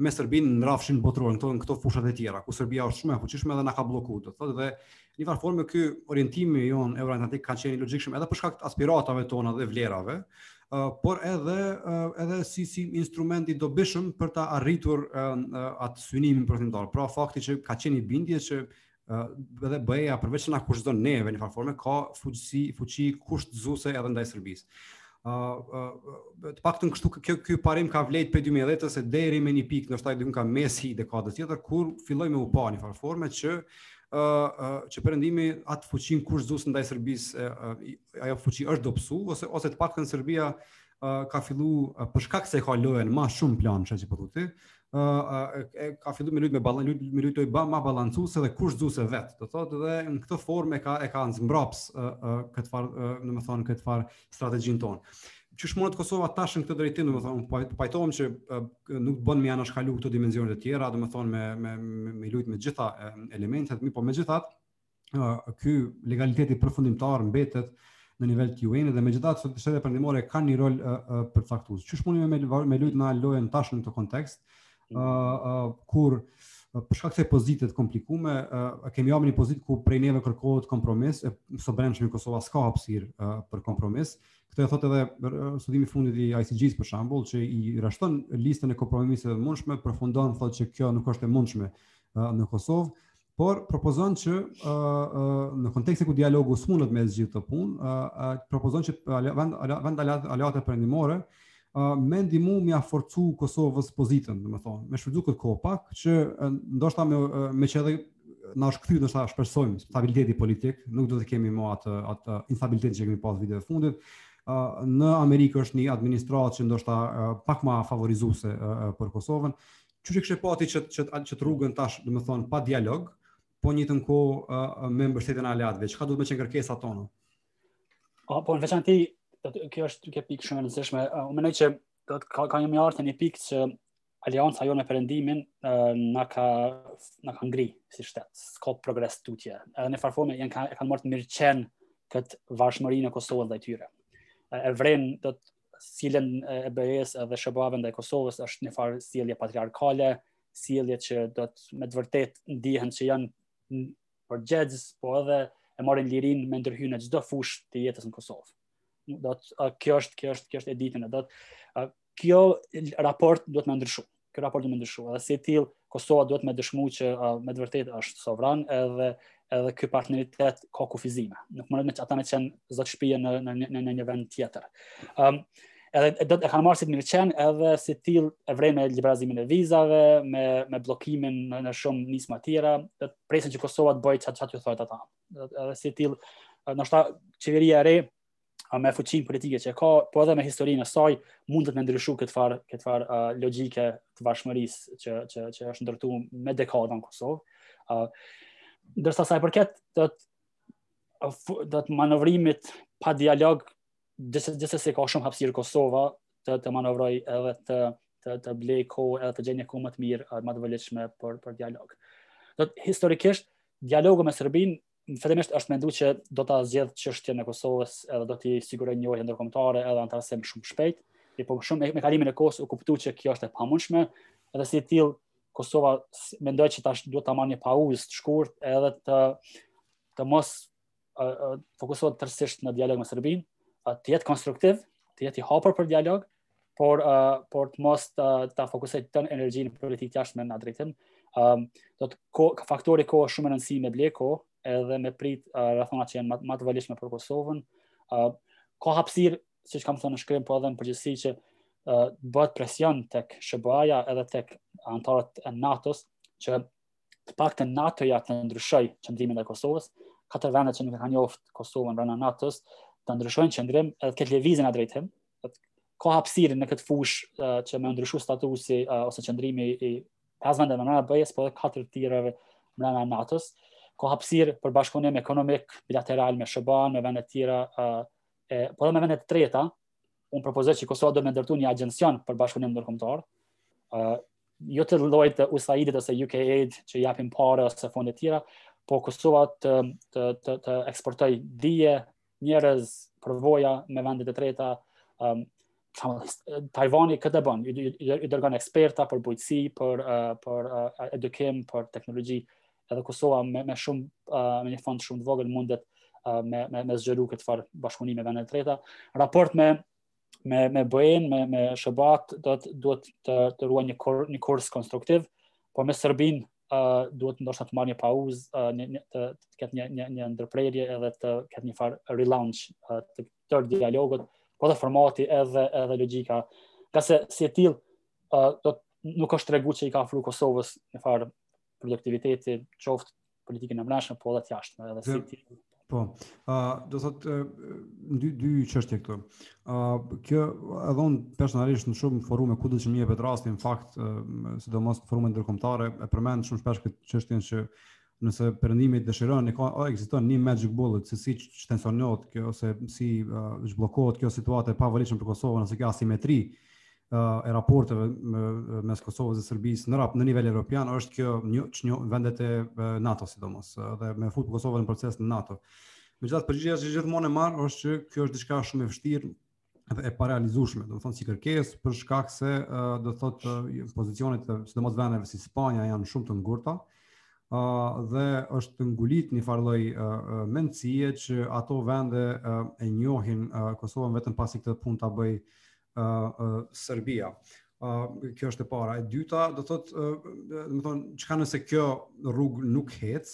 me Serbinë në rrafshin botëror, në këto në këto fusha të tjera, ku Serbia është shumë e fuqishme dhe na ka bllokuar, domethënë dhe në një farë forme ky orientimi jonë euroatlantik ka qenë i logjikshëm edhe për shkak të aspiratave tona dhe vlerave, por edhe edhe si si instrument i dobishëm për ta arritur atë synimin përfundimtar. Pra fakti që ka qenë një bindje që edhe BE-ja përveç se na kushtëzon neve në një farë forme ka fuqësi fuqi kushtëzuese edhe ndaj Serbisë. Ë të paktën kështu kjo ky parim ka vlejt prej 2010-ës e deri me një pikë, ndoshta deri kah mesi i dekadës tjetër kur filloi me u pa në një farë forme që ë që perëndimi atë fuqinë kushtëzuese ndaj Serbisë ajo fuqi është dobësu ose ose të paktën Serbia uh, ka fillu uh, për shkak se ka lujt në shumë plane çka si po thotë ti ka fillu me lujt me balan lujt me lujt lojë pak ma balancuese dhe Kushtuse vet domethënë dhe në këtë formë e ka e ka zmbraps këtë far domethënë këtë far strategjinë tonë qysh mundet Kosova tash në këtë drejtim, domethënë po, po pajtohem që nuk bënë me i anashkalu këto dimensionet e tjera, domethënë me, me, me, me lujtë me gjitha elementet, mirëpo megjithatë, ky legaliteti përfundimtar mbetet në nivel të UN dhe megjithatë sot shtetet perëndimore kanë një rol uh, uh, përcaktues. Qysh mundet me me lujt lojën tash në këtë kontekst, ë uh, uh, kur për shkak të pozitës të komplikuar, uh, kemi ardh n'një pozitë ku prej neve kërkohet kompromis, e së brendshmi Kosova s'ka hapësirë uh, për kompromis. Këtë e thotë edhe studimi i fundit i ICG-s për shembull, që i rreshton listën e kompromiseve të mundshme, përfundon thotë që kjo nuk është e mundshme uh, në Kosovë por propozon që ë ë në kontekstin ku dialogu s'mundet me zgjidh këtë punë, ë propozon që vend vendet aleate perëndimore ë me ndihmu me ia forcu Kosovës pozitën, domethënë, me shfrytëzu këtë kohë pak që ndoshta me meqë edhe na është kthy ndoshta shpresojmë stabiliteti politik, nuk do të kemi më atë atë instabilitet që kemi pas vitet e fundit. ë në Amerikë është një administratë që ndoshta pak ma favorizuese për Kosovën Qysh e kishe pa ti kët, kët, kët rrugën tash, domethënë, pa dialog, po n'njëjtën kohë uh, me mbështetjen e aleatëve, çka duhet me qenë kërkesat tona? A, po, në veçanti, kjo është një pikë shumë e rëndësishme. Uh, unë mendoj që dmth ka, kemi arritë te një pikë që aleanca jonë me Perëndimin uh, na ka, na ka ngri si shtet, s'ka progres tutje. Edhe njëfarë forme, e kanë, e kanë marrë të mirëqenë këtë varshmërinë e Kosovës ndaj tyre. E vëren, dmth, sjellja e BE-s dhe SHBA-ve ndaj Kosovës është një farë sjellje patriarkale, sjellje që dmth me të vërtetë ndihen që janë përgjegjës, po edhe e marrin lirinë me ndërhy në çdo fushë të jetës në Kosovë. Dmth kjo është kjo është kjo është e ditun, dmth ky raport duhet me ndryshu. ky raport duhet me ndryshu. Edhe si e tillë Kosova duhet me dëshmu që uh, me të vërtetë është sovran edhe edhe ky partneritet ka kufizime. Nuk munden ata me qenë zot shtëpie në në në në një vend tjetër. Ëm um, edhe dmth e kanë marrë si të mirëqenë edhe si të tillë e vërej me liberalizimin e vizave, me me bllokimin në, në shumë nisma të tjera, dmth presin që Kosova të bëjë çka çka i thonë ata. Edhe si e tillë ndoshta qeveria e re a me fuqinë politike që ka, po edhe me historinë e saj, mundet me ndryshu këtë farë këtë far, uh, logjike të varshmërisë që, që, që është ndërtu me dekada në Kosovë. Uh, ndërsa sa i përket, dmth dmth manovrimit pa dialog gjithsesi se ka shumë hapësirë Kosova të të manovrojë edhe të të të blejë kohë edhe të gjejë një kohë më të mirë më të volitshme për për dialog. Dmth historikisht dialogu me Serbinë fillimisht është mendu që do ta zgjidh çështjen e Kosovës edhe do t'i sigurojë njohje ndërkombëtare edhe anëtarësim shumë shpejt. Por shumë me kalimin e kohës u kuptua që kjo është e pamundshme, edhe si e tillë Kosova mendoj që tash duhet ta marrë një pauzë të shkurtë edhe të të mos fokusohet tërësisht në dialog me Serbinë, të jetë konstruktiv, të jetë i hapur për dialog, por uh, por të mos të, ta fokusojë tan energjinë në politikë të jashtme n'at drejtim. Ëm um, do të ko, faktori kohë, shumë e rëndësishme me ble kohë edhe me prit uh, rrethana që janë më të volitshme për Kosovën. Ë uh, ka hapësirë, siç kam thënë në shkrim, po edhe në përgjithësi që uh, bëhet presion tek SHBA-ja edhe tek anëtarët e NATO-s që të paktën NATO-ja të ndryshojë qëndrimin ndaj Kosovës, katër vendet që nuk e kanë njoft Kosovën brenda NATO-s, të ndryshojnë qëndrim edhe të ketë lëvizje n'at drejtim, ka hapsirë në këtë fushë që me ndryshu statusi ose qëndrimi i pesë vendeve mrena BE-së, po dhe katër tjerave mrena NATO-s, ka hapsirë për bashkëpunim ekonomik, bilateral, me SHBA-n, me vende të tjera, po dhe me vende të treta, unë propozoj që Kosova do me ndërtu një agjencion për bashkëpunim ndërkombëtar. ë uh, jo të llojit të USAID-it ose UKAID që japin pare ose fonde të tjera, po Kosova të të të, të eksportojë dije, njerëz, përvoja me vende të treta, ë um, Tajvani këtë e bën, i, i, i dërgon eksperta për bujqësi, për uh, për uh, edukim, për teknologji. edhe Kosova me me shumë uh, me një fond shumë të vogël mundet uh, me me me zgjeru këtë farë bashkëpunimi me vende të treta. Në raport me me me BE-n, me me SHBA-t do të duhej të të ruajë një kur, një kurs konstruktiv, por me Serbinë uh, duhet ndoshta të marrë një pauzë, uh, një, një të, të ketë një një një ndërprerje edhe të ketë një farë relaunch uh, të tërë dialogut, po edhe formati edhe edhe logjika. Se si e tillë uh, do nuk është treguar që i ka afru Kosovës një farë produktiviteti, qoftë në politikën e mbrendshme, po dhe të jashtme, edhe si ti. Po, uh, do të thotë uh, dy, dy çështje këtu. Uh, kjo edhe unë personalisht në shumë forume, kudo që më jepet rasti, në fakt, uh, sidomos forumet ndërkombëtare, e përmend shumë shpesh këtë çështjen që nëse Perëndimi dëshiron ne ka ekziston një magic bullet se si shtensionohet kjo ose si uh, zhbllokohet kjo situatë e pavolitshme për Kosovën ose kjo asimetri e raporteve mes Kosovës dhe Serbisë në rap në nivel evropian është kjo me e njoh vendet e NATO sidomos dhe me fut Kosovën në proces në NATO. Megjithatë përgjigja që gjithmonë e marr është që kjo është diçka shumë e vështirë dhe e parealizueshme, domethënë si kërkesë për shkak se do të thotë pozicionet e sidomos vendeve si Spanja janë shumë të ngurta dhe është ngulit një farë lloj mendësie që ato vende e njohin Kosovën vetëm pasi këtë punë ta bëjë Serbia. Kjo është e para. E dyta, do thot, domethon, çka nëse kjo rrugë nuk hec,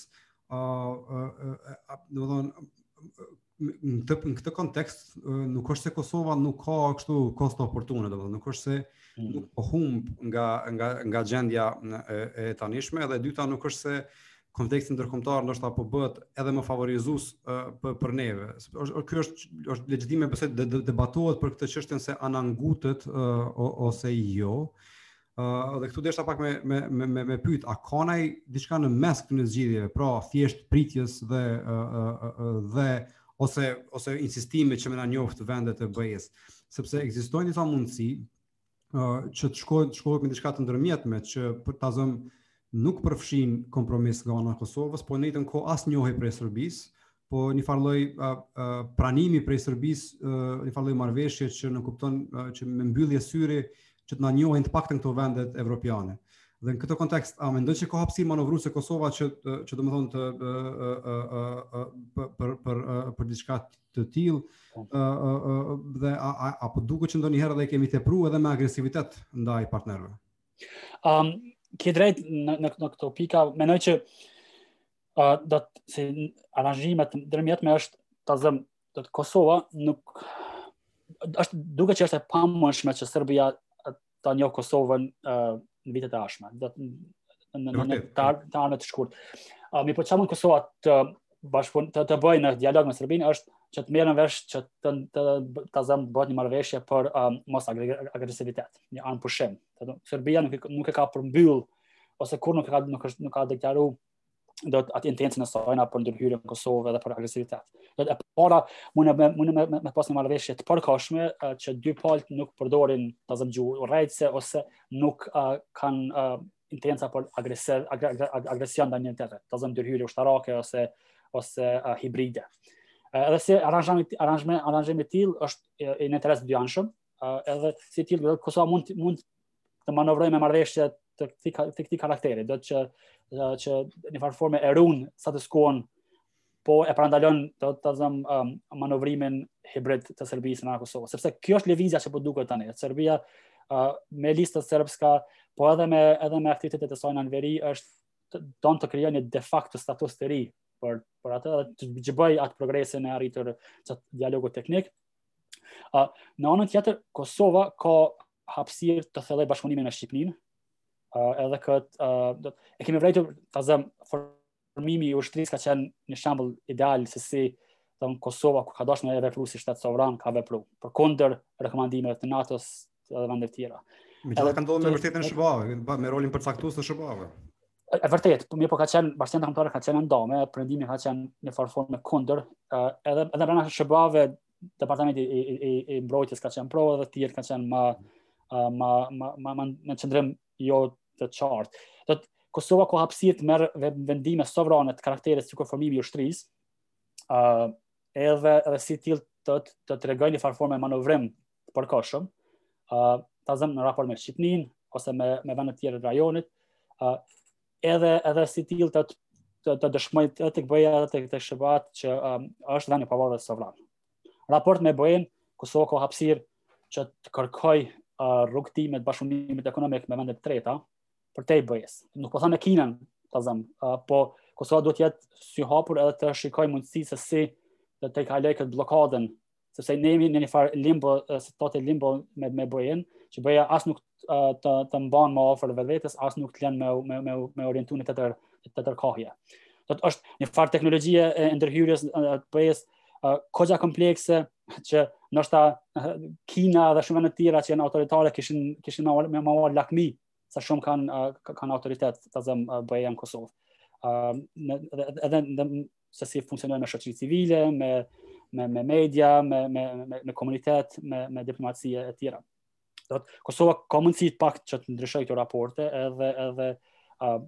domethon, në këtë në këtë kontekst nuk është se Kosova nuk ka kështu kosto oportune, domethon, nuk është se mm. nuk po humb nga nga nga gjendja e, e tanishme, edhe e dyta nuk është se konteksti ndërkombëtar ndoshta po bëhet edhe më favorizues për për neve. Është ky është është legjitime pse debatohet për këtë çështjen se a na ngutet ose jo. Uh, dhe këtu deshta pak me me me me, me pyet a ka nai diçka në mes këtyne zgjidhjeve, pra thjesht pritjes dhe uh, uh, dhe ose ose insistime që me na njoft vendet e BE-s, sepse ekzistojnë disa mundësi që të shkohet të shkohet me diçka të ndërmjetme që për ta zëm nuk përfshin kompromis nga ana e Kosovës, por në njëjtën kohë as njohje prej Serbisë, po një farë lloj pranimi prej Serbisë, uh, një farë lloj marrëveshje që nënkupton uh, që me mbyllje syri që të na njohin të paktën këto vendet evropiane. Dhe në këtë kontekst, a mendon se ka hapësirë manovruese Kosova që që domethënë të për për për diçka të tillë ë ë ë dhe a, a, apo duket që ndonjëherë edhe e kemi tepru edhe me agresivitet ndaj partnerëve. Ëm um, ke drejt në në, në këto pika, mendoj që ë uh, do të si aranzhimet e ndërmjetme është ta zëm do të Kosova nuk është duket që është e pamundshme që Serbia ta njoh Kosovën uh, në vitet e ardhshme, dhe të në në të ardhme të shkurt. Uh, mirëpo çka mun Kosova të bashkëpun, të, të bëjë në dialog me Serbinë është që të merren vesh që të, të, të, ta zëm të bëhet një marrëveshje për um, mos agresivitet, një armëpushim. Serbia nuk, nuk e ka përmbyll, ose kur nuk e ka, nuk, është, nuk ka deklaru do të atë intencën e sajna për ndërhyrje në Kosovë dhe për agresivitet. Do të para mund të mund të me, me pas një marrëveshje të përkohshme që dy palët nuk përdorin ta zëm gjuhë urrejtëse ose nuk uh, kanë uh, intenca për agresiv ag, ag, ag, agresion ndaj njëra-tjetrës, ta zëm ndërhyrje ushtarake ose ose uh, hibride. Uh, edhe si aranzhimi aranzhimi aranzhimi i tillë është në interes të dyanshëm, uh, edhe si e tillë Kosova mund mund të manovrojë me marrëveshje të këtij të këtij karakteri, do të që uh, që në njëfarë forme e run status quon po e parandalon do të them um, manovrimin hibrid të Serbisë në Kosovë, sepse kjo është lëvizja që po duket tani. Serbia uh, me listën serbska, po edhe me edhe me aktivitetet e saj në veri është don të krijojë një de facto status të ri për për atë zhbëj atë progresin e arritur të dialogut teknik, A, në anën tjetër, Kosova ka hapsirë të thellojë bashkëpunimin me Shqipninë. A, edhe këtë, a, do, e kemi vrejtur, ta zëm, formimi i ushtrisë ka qenë një shembull ideal se si do në Kosova, kur ka dashtë me e vepru si shtet sovran, ka vepru, përkundër rekomandimeve të NATO-s dhe vendeve tjera. Meqë ka ndodhë me mbështetjen e SHBA-ve, me rolin përcaktues të SHBA-ve. e vërtetë, po mirëpo ka qenë bashkësia ndërkombëtare ka qenë e ndame, perëndimi ka qenë në njëfarë forme kundër, uh, edhe edhe brenda SHBA-ve departamenti i, i, i, i mbrojtjes ka qenë pro edhe të tjerë kanë qenë më uh, më më më më në qëndrim jo të qartë. Do të Kosova ka hapësirë të merr vendime sovrane të karakterit sikur formimi i ushtrisë. ë uh, edhe edhe si e tillë të të tregojë një farë forme manovrim të përkohshëm, ë uh, ta zëm në raport me Shqipninë ose me me vende të tjera të rajonit, ë uh, edhe edhe si e tillë të të, të dëshmojë te te BE-ja edhe te te SHBA-të që um, është vend i pavarur dhe sovran. Në raport me BE-në, Kosova ka hapësirë që të kërkojë uh, rrugëtime të bashkëpunimit ekonomik me vende të treta përtej BE-së. Nuk po them me Kinën, ta zëm, uh, po Kosova duhet të jetë syhapur edhe të shikojë mundësi se si ta tejkalojë këtë blokadën sepse ne jemi në një farë limbo, situate limbo me, me BE-në, që BE-ja as nuk të, të mban më afër vetvetes, as nuk të len me, me, me, me u orientu në tjetër, tjetër kahje. Dhe është një farë teknologjie e ndërhyrjes të BE-së goxha komplekse që ndoshta Kina dhe shumë vende tjera që janë autoritare kishin, kishin me marrë lakmi sa shumë kanë kanë autoritet ta zëmë BE-ja në Kosovë. Edhe në se si funksionojnë me shoqëri civile, me me me media, me me me, me komunitet, me me diplomaci e tjera. Do të Kosova ka mundësi pak që të ndryshojë këto raporte edhe edhe uh,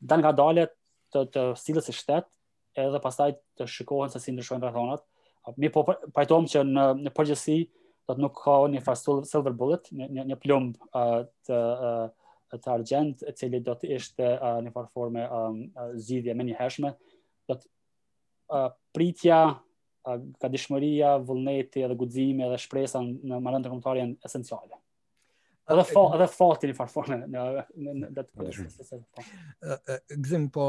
dalngadalë të të sillet si shtet, edhe pastaj të shikohen se si ndryshojnë rrethonat, Mirëpo pajtohem që në, në përgjithësi, do të nuk ka një farë silver bullet, një, një, një plumb uh, të, uh, të argjendtë, i cili do të ishte uh, një farë forme um, zgjidhje e menjëhershme, do të uh, pritja, uh, gatishmëria, vullneti edhe guximi edhe shpresa në marrëdhëniet ndërkombëtare janë esenciale. Edhe fa, edhe fati në njëfarë forme në në në datë po të se po. Gëzim po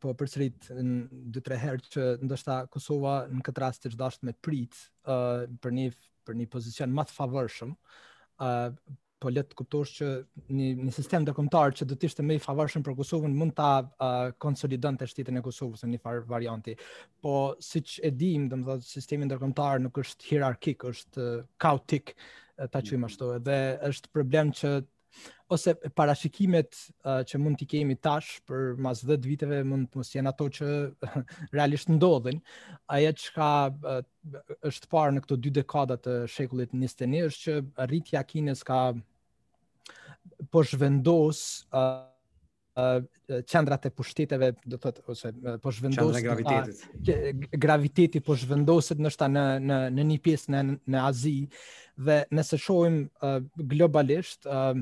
po përsërit nja dy tre herë që ndoshta Kosova në këtë rast ish dashtë me prit uh, për një për një pozicion më të favorshëm. Uh, po le të kuptosh që një një sistem ndërkombëtar që do të ishte më i favorshëm për Kosovën mund ta uh, konsolidonte shtetin e Kosovës në një far varianti. Po siç e dimë, domethënë sistemi ndërkombëtar nuk është hierarkik, është kaotik, ta quajmë mhm. ashtu, edhe është problem që ose parashikimet uh, që mund t'i kemi tash për mas 10 viteve mund të mos jenë ato që realisht ndodhin. Ajo çka uh, është parë në këto dy dekada të shekullit 21 është që rritja e Kinës ka po zhvendos uh, qendrat e pushteteve, do të thotë ose po zhvendos qendra e gravitetit po zhvendoset ndoshta në në në një pjesë në në Azi dhe nëse shohim uh, globalisht uh,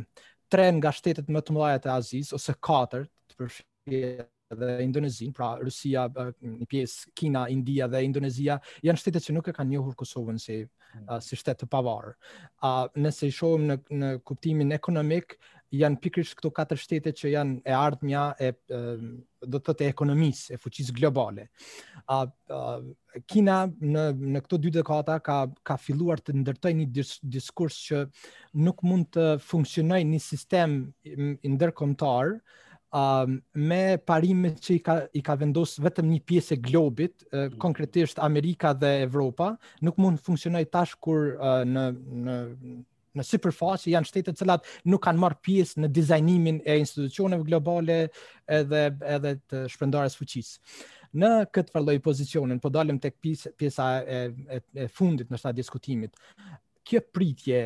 tre nga shtetet më të mëdha të Azisë ose katër të përfshirë dhe Indonezinë, pra Rusia, një pjesë Kina, India dhe Indonezia, janë shtete që nuk e kanë njohur Kosovën si uh, si shtet të pavarur. A uh, nëse i shohim në në kuptimin ekonomik, janë pikërisht këto katër shtete që janë e ardhmja e uh, do të thotë ekonomisë, e fuqisë globale. A uh, uh, Kina në në këto dy dekada ka ka filluar të ndërtojë një dis, diskurs që nuk mund të funksionojë një sistem ndërkombëtar uh, me parimet që i ka i ka vendosur vetëm një pjesë e globit mm. konkretisht Amerika dhe Evropa, nuk mund të funksionojë tash kur në në në sipërfaqe janë shtete të cilat nuk kanë marrë pjesë në dizajnimin e institucioneve globale edhe edhe të shpërndarjes fuqisë. Në këtë farë lloj pozicioni, po dalim tek pjesa pjesa e, e, e fundit ndoshta e diskutimit. Kjo pritje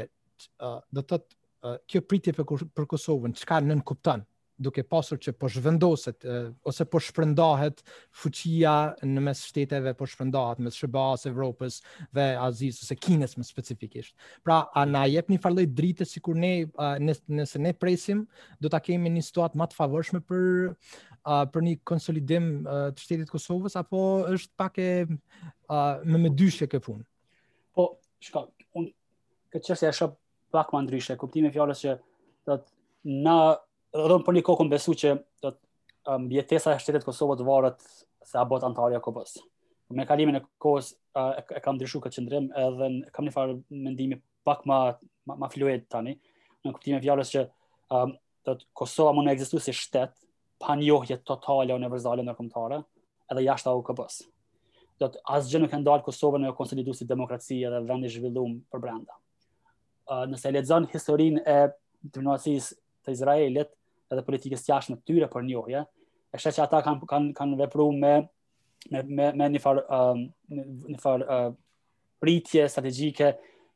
do të thotë kjo pritje për, për Kosovën, çka nënkupton? duke pasur që po zhvendoset ose po shpërndahet fuqia në mes shteteve po shpërndahet në mes SHBA-së, Evropës dhe Azisë ose Kinës më specifikisht. Pra, a na jep një farë lloj drite sikur ne, nëse ne presim, do ta kemi një situatë më të favorshme për a, për një konsolidim të shtetit të Kosovës, apo është pak e a, me mëdyshje kjo punë? Po, shiko, unë këtë çështje e shoh pak ma ndryshe, n'kuptim të fjalës që do të thotë edhe për një kohë kam besu që do të um, mbijetesa e shtetit të Kosovës varet se a bëhet anëtare e OKB-së. Me kalimin e kohës uh, e, e kam ndryshu këtë qëndrim edhe në, kam një farë mendimi pak ma, ma, ma fluid tani, në kuptim të fjalës që um, të të Kosova mundet me ekzistu si shtet, pa njohje totale universale ndërkombëtare, edhe jashtë OKB-së. Do të thotë asgjë nuk e ndal Kosovën me u konsolidu si demokraci edhe vend i zhvillum përbrenda. nëse e lexon historinë e diplomacisë të Izraelit edhe politikës të jashtme të tyre për njohje, e sheh që ata kanë kanë kanë vepru me me me, me një far uh, një far uh, pritje strategjike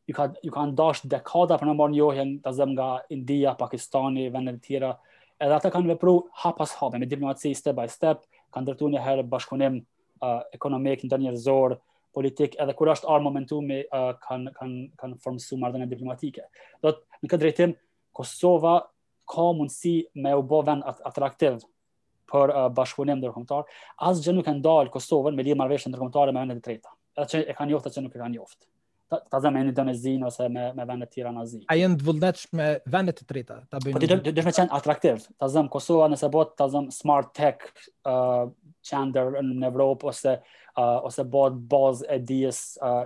ju ka ju ka dash dekada për me marrë njohjen ta zëmë nga India, Pakistani, vende të tjera. Edhe ata kanë vepru hap pas hapi me diplomaci step by step, kanë ndërtu një herë bashkëpunim uh, ekonomik, ndërnjerëzor, politik, edhe kur është ardh momentumi, uh, kanë kan, kan formësu marrëdhënie diplomatike. Dhe në këtë drejtim, Kosova ka mundësi me u bo vend atraktiv për uh, bashkëpunim ndërkombëtar, asgjë nuk e ndal Kosovën me lidh marrëveshje ndërkombëtare me vendet e treta. Edhe që e kanë njoftë, që nuk e kanë njoftë. ta zëmë me Indonezinë ose me me vende të tjera në Azi. A janë të vullnetshme vende të treta ta bëjnë? Po ti duhet me qenë atraktiv. Ta zëmë Kosova nëse bëhet ta zëmë smart tech ë uh, qendër në Evropë ose uh, ose bëhet bazë e dijes uh,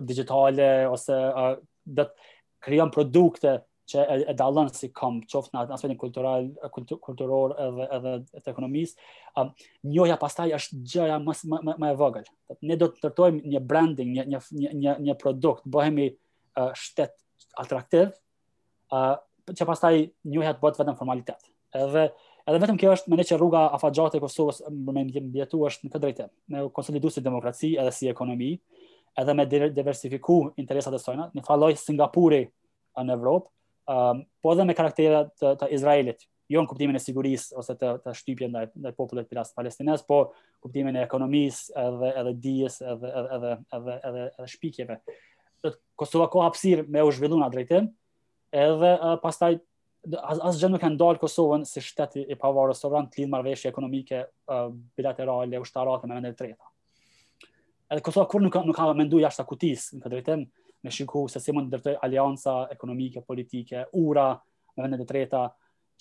digjitale ose uh, do të krijon produkte që e, e dallon si komb qoftë në aspektin kultural, kultur, kulturor edhe edhe të ekonomisë, um, njohja pastaj është gjëja më më më e vogël. Ne do të ndërtojmë një branding, një një një një produkt, bëhemi uh, shtet atraktiv, uh, që pastaj njohja të bëhet vetëm formalitet. Edhe edhe vetëm kjo është mendoj që rruga afatgjate e Kosovës për me mbijetu është në këtë drejtim, me u konsolidu si demokraci edhe si ekonomi, edhe me diversifiku interesat e sajna, njëfarë lloj Singapuri në Evropë, um, po edhe me karaktere të, të Izraelit, jo në kuptimin e sigurisë ose të, të shtypjes ndaj, ndaj popullit pilas palestinez, po n'kuptimin e ekonomisë edhe, edhe dijes edhe, edhe, edhe, edhe, edhe, edhe shpikjeve. Kosova ka hapësirë me u zhvillu n'atë drejtim, edhe uh, pastaj as asgjë nuk e ndal Kosovën si shtet i pavarur sovran të lidh marrëveshje ekonomike uh, bilaterale ushtarake me vende të treta. Edhe Kosova kurrë nuk ka, nuk ka menduar jashtë kutisë në këtë drejtim, me shiku se si mund të ndërtojë aleanca ekonomike, politike, ura me vende të treta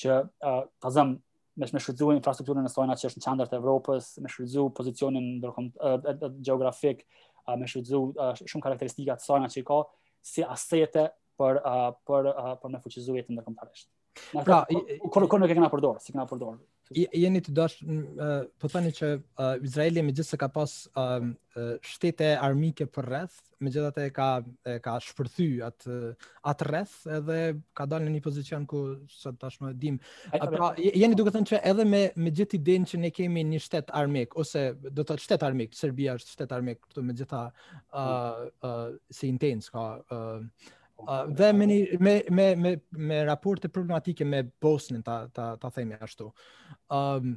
që uh, ta zëm me me shfrytëzu infrastrukturën e sajna që është në qendër të Evropës, me shfrytëzu pozicionin ndërkom uh, gjeografik, uh, me shfrytëzu uh, shumë karakteristika të sajna që i ka si asete për uh, për uh, për me fuqizu veten ndërkombëtarisht. Pra, kurrë kurrë nuk e kena përdor, s'i kena përdor. Jeni të dash uh, po thani që uh, Izraeli megjithëse ka pas uh, shtete armike përreth, megjithatë ka e, ka shpërthy atë atë rreth edhe ka dalë në një pozicion ku sot tashmë e dimë. Pra, jeni duke thënë që edhe me me gjithë idenë që ne kemi një shtet armik ose do të thotë shtet armik, Serbia është shtet armik këtu me gjitha uh, mm. uh, si intens ka uh, uh, dhe me, një, me, me, me, me raporte problematike me Bosnin ta, ta, ta themi ashtu um,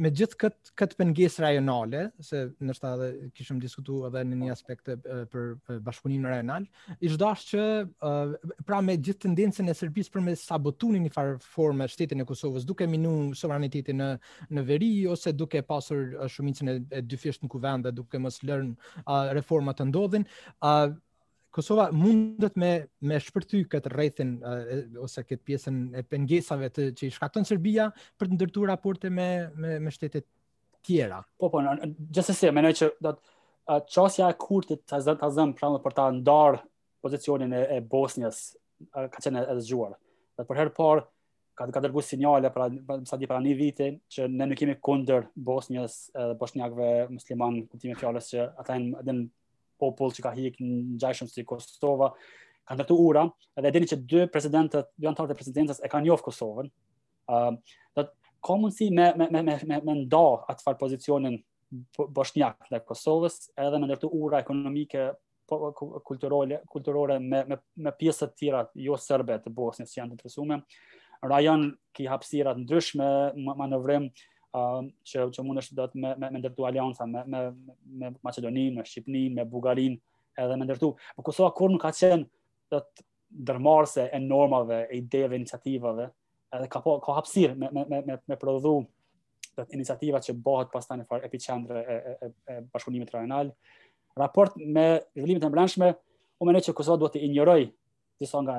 me gjithë këtë kët pengesë rajonale se ndoshta edhe kishim diskutu edhe në një aspekt uh, për uh, bashkëpunimin rajonal i dasht që uh, pra me gjithë tendencën e Serbisë për me sabotu në një farë forme shtetin e Kosovës duke minu sovranitetin në në veri ose duke pasur uh, shumicën e, e dyfishtë në kuvend dhe duke mos lënë uh, reforma të ndodhin uh, Kosova mundet me me shpërthy këtë rrethin uh, ose këtë pjesën e pengesave të që i shkakton Serbia për të ndërtuar raporte me me me shtetet tjera. Po po, gjithsesi mendoj që qasja e Kurtit ta zëmë ta zëmë pra për ta ndar pozicionin e, e Bosnjës ka qenë e zgjuar. Dhe për herë parë ka ka dërguar sinjale pra sa di para një viti që ne nuk jemi kundër Bosnjës edhe boshnjakëve musliman kuptimin e fjalës që ata janë edhe popull që ka hjek ngjashëm si Kosova ka ndërtu ura edhe e dini që dy presidentët dy anëtarët e presidencës e kanë njohur Kosovën Ëm, uh, ka mundësi me me me me me, me nda atë far pozicionin boshnjak ndaj Kosovës edhe me ndërtu ura ekonomike po, po kulturore kulturore me me me pjesët e tjera jo serbe të Bosnjës që janë të interesuar. N'rajon ki hapësira të ndryshme manovrimi um, që që mundesh domethënë me me, me ndërtu aleanca me me me Maqedoninë, me Shqipninë, me Bullgarinë edhe me ndërtu. Po Kosova kurrë nuk ka qenë domethënë ndërmarrëse e normave, e ideve, iniciativave, edhe ka po, ka hapësirë me me me me prodhu domethënë iniciativa që bëhet pastaj një far epiqendre e e e, e bashkëpunimit rajonal. Në raport me zhvillimet e mbrendshme, unë mendoj që Kosova duhet të injorojë disa nga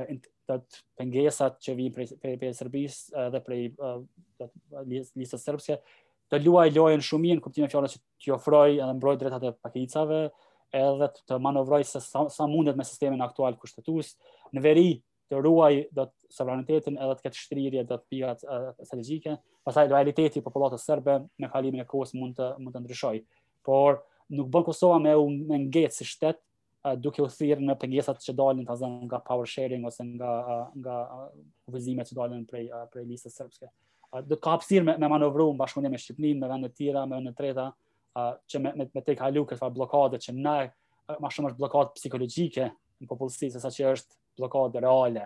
pengesat që vijnë prej prej, prej Serbisë dhe prej listës serbske të luajë lojën shumë mirë në kuptimin e fjalës që t'i ofrojë edhe mbrojë drejtat e pakicave, edhe të manovrojë sa, sa mundet me sistemin aktual kushtetues, në veri të ruajë domethënë sovranitetin edhe të ketë shtrirje domethënë te pikat strategjike, pastaj lojaliteti i popullatës serbe me kalimin e kohës mund të, mund të ndryshojë. Por nuk bën Kosova me u me ngecë si shtet, duke u thirrë në pengesat që dalin ta zëmë nga power sharing ose nga nga kufizimet që dalin prej prej listës serbske. Domethënë ka hapësirë me, me manovru në bashkëpunim me Shqipninë, me vende të tjera, me vende të treta, që me me, me tejkalu këtë far bllokade që na më shumë është bllokadë psikologjike në popullsi se sa që është bllokadë reale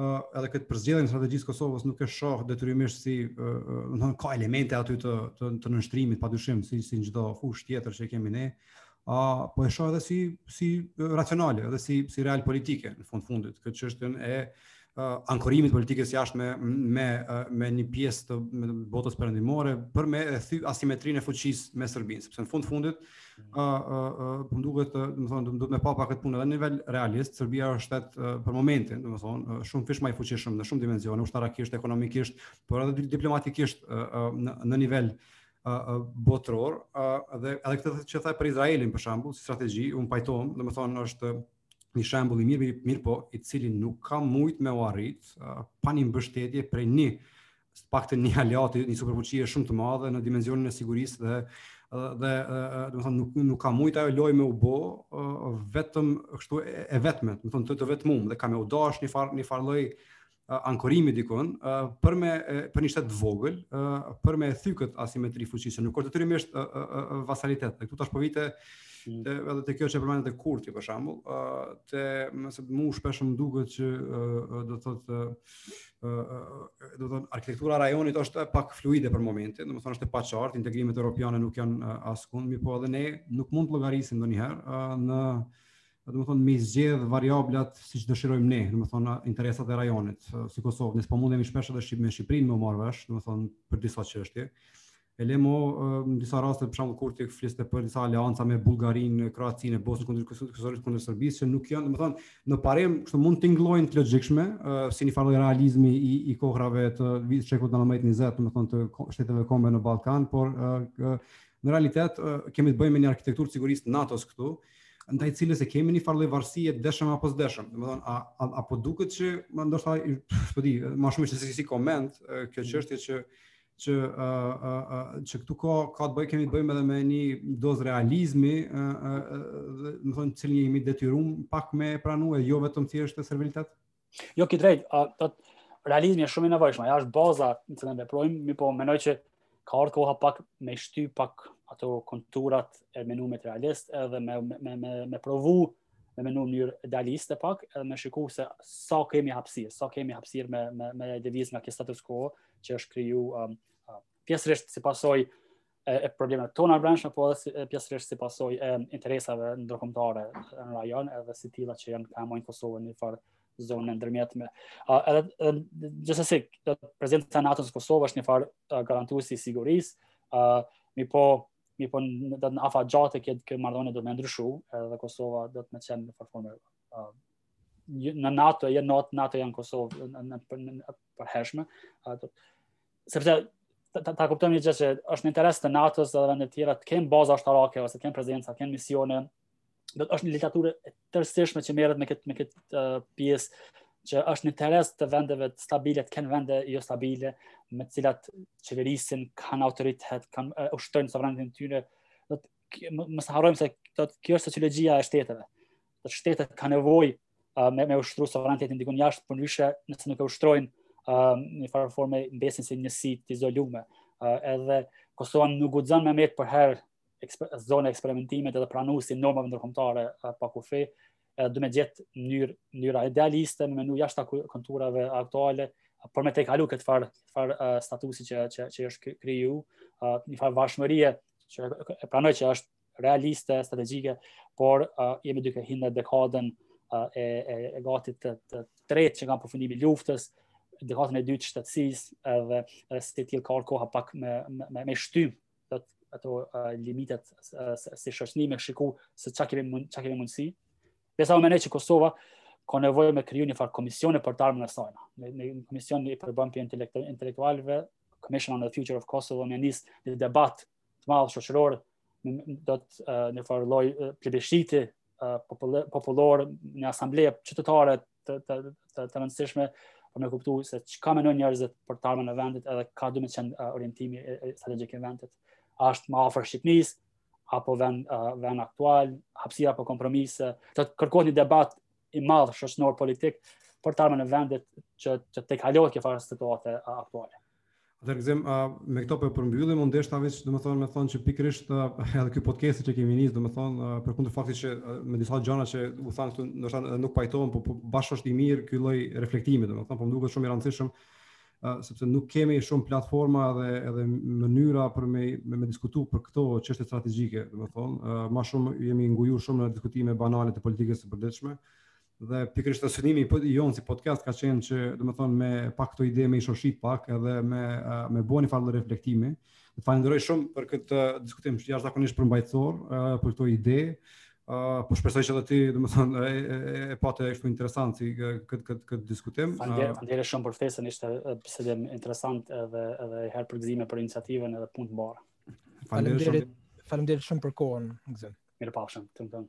uh, edhe këtë përzgjedhjen e strategjisë së Kosovës nuk e shoh detyrimisht si uh, uh, domethënë ka elemente aty të të, të nënshtrimit padyshim si si çdo fushë tjetër që i kemi ne a uh, po e shoh edhe si si uh, racionale edhe si si real politike në fund fundit këtë çështjen e uh, ankorimit të politikës së jashtme me me uh, me një pjesë të botës perëndimore për me thy asimetrinë e fuqisë me Serbinë sepse në fund fundit ë ë ë po më duket ë, domethënë, duhet me pa pak këtë punë edhe në nivel realist, Serbia është shtet për momentin, domethënë, shumëfish më i fuqishëm në shumë dimensione, ushtarakisht, ekonomikisht, por edhe diplomatikisht në në nivel botëror, edhe edhe këtë që tha për Izraelin për shembull, si strategji, unë pajtohem, domethënë është një shembull i mirë, mirëpo, i cili nuk ka mujt me u arrit uh, pa një mbështetje prej një, së paktën një aleati, një superfuqie shumë të madhe në dimensionin e sigurisë dhe dhe domethënë nuk nuk ka mujt ajo lojë me u bë vetëm kështu e vetme, domethënë të, të vetmum dhe ka me u dash një far një far lloj ankorimi dikon, pra për një shtet të vogël, për me thy këtë asimetri fuqie, nuk është detyrimisht vasalitet. Dhe këtu tash po vi te mm. të, edhe te kjo që përmende te Kurti, për shembull, te nëse te mu shpesh më duket që do të thotë, do të thotë, arkitektura e rajonit është pak fluide për momentin, domethënë është e paqartë, integrimet europiane nuk janë askund, mirëpo edhe ne nuk mund të llogarisim ndonjëherë në domethënë me i zgjedh variablat siç dëshirojmë ne, domethënë interesat e rajonit, si Kosovë, ne s'po mundemi shpesh edhe Shqip me Shqipërinë me u marrë vesh, domethënë për disa çështje. E le më në disa raste për shembull Kurti fliste për disa aleanca me Bullgarinë, Kroacinë, Bosnën kundër Kosovës kundër Serbisë që nuk janë, domethënë në parim kështu mund të tingëllojnë të logjikshme, si një farë realizmi i i kohërave të vitit shekullit 19-20, domethënë të shteteve kombe në Ballkan, por në realitet kemi të bëjmë me një arkitekturë të sigurisë të NATO-s këtu, ndaj të cilës e kemi një farë lloj varësie deshëm apo s'deshëm. Domethënë, a, a, a po duket që, ndoshta, s'po di, ma shumë ishte si, si koment, kjo çështje, që, a, a, a, që këtu ka, ka të bëjë, kemi të bëjmë edhe me një dozë realizmi, a, a, a, domethënë, të cilën jemi detyru, pak me e pranu e jo vetëm thjesht servilitet? Jo ki të drejtë, a, të, realizmi është shumë i nevojshëm, ajo është baza në të cilën veprojmë, mirëpo mendoj që ka ardhur koha pak me i shty pak ato konturat e të menumit realist edhe me me me me provu me menu në mënyrë idealiste pak edhe me shiku se sa kemi hapësirë, sa kemi hapësirë me me me lëviz nga status quo që është kriju um, uh, pjesërisht si pasojë e, e problemeve tona të brendshme, po edhe si, pjesërisht si pasojë e interesave ndërkombëtare në rajon, edhe si të tilla që janë ka e mbajnë Kosovën në një farë zone të ndërmjetme. Uh, edhe, edhe gjithsesi, prezenca e NATO-s në Kosovë është një farë uh, garantues i sigurisë, uh, mirëpo mirëpo në afat në afatgjatë kjo kjo marrëdhënie duhet me ndryshu, edhe Kosova duhet me qenë në farë forme. Uh, në NATO, e jo NATO-ja në Kosovë, në, në, në, në, përhershme, atë sepse ta, ta, ta kuptojmë një gjë që është në interes të NATO-s dhe vendeve tjera të kenë baza ushtarake ose të kenë prezenca, të kenë misione. Do të është një literaturë e tërësishme që merret me këtë me këtë uh, pjesë që është në interes të vendeve të stabile, të kenë vende jo stabile, me të cilat qeverisin, kanë autoritet, kanë uh, ushtrojnë sovranitetin e tyre. Do të mos harrojmë se do të kjo është sociologjia e shteteve. shtetet kanë nevojë uh, me me ushtru sovranitetin diku jashtë, përndryshe nëse nuk e ushtrojnë uh, në farë forme mbesin si njësi të izolume. Uh, edhe Kosova nuk guxon me met përherë eksper zonë e eksperimentimit edhe pranuesi i normave ndërkombëtare uh, pa kufi, edhe do me gjet mënyrë mënyra idealiste me menu jashtë konturave aktuale për me tejkalu këtë farë far, uh, statusi që, që, që është kriju, uh, një farë varshmërie që e pranoj që është realiste, strategjike, por uh, jemi duke hinë në dekadën uh, e, e, e gatit të, të, të tretë që nga përfundimi i luftës, dekadën e dytë të shtetsisë, edhe edhe si e tillë ka ardh koha pak me, me, me shty edhe ato uh, limitet uh, si shoqni me shiku se çka kemi, mund, çka kemi mundësi. Pra sa me mendu që Kosova ka nevojë me kriju një farë komisioni për të ardhmen e sajna. Një, një komision i përbam prej intelektualve, Commission on the Future of Kosovo, me nis një debat të madh shoqëror do të thotë një farë lloj plebishiti popullor një asamble qytetare të të të të rëndësishme për me kuptu se çka mendojn njerëzit për të ardhmen e vendit edhe ka do me qenë orientimi strategjik i vendit a është ma afër Shqipnis apo vend, uh, vend aktual hapsira për kompromise do të kërkohet një debat i madh shoqnor politik për të ardhmen e vendit që, që tejkalohet kjo farë situate aktuale Atëherë Gëzim, uh, me këto po e përmbyllim, unë deshta veç, domethonë, me thonë që pikërisht uh, edhe ky podcasti që kemi nis, domethonë, uh, përkundër faktit që uh, me disa gjana që u thanë këtu, ndoshta edhe nuk pajtohem, po, po bash është i mirë ky lloj reflektimi, domethonë, po më duket shumë i rëndësishëm, uh, sepse nuk kemi shumë platforma dhe edhe mënyra për me, me, me diskutu për këto çështje strategjike, domethonë, uh, ma shumë jemi nguju shumë në diskutime banale të politikës të përditshme, Dhe pikërisht synimi i jonë si podcast ka qenë që, domethonë, me i pa këto ide, me i shoshit pak edhe me, me bo një farë reflektimi. Të falenderoj shumë për këtë diskutim jashtëzakonisht përmbajtësor, për këto ide. Uh, po shpresoj që edhe ti, domethonë, e, e, e pate ashtu interesant si këtë këtë këtë diskutim. Faleminderit, faleminderit shumë për ftesën, ishte bisedë interesante edhe edhe njëherë përgëzime për iniciativën edhe punë të mbarë. Faleminderit. Faleminderit shumë për kohën, Gzim. Mirëpafshim, të mbyllëm.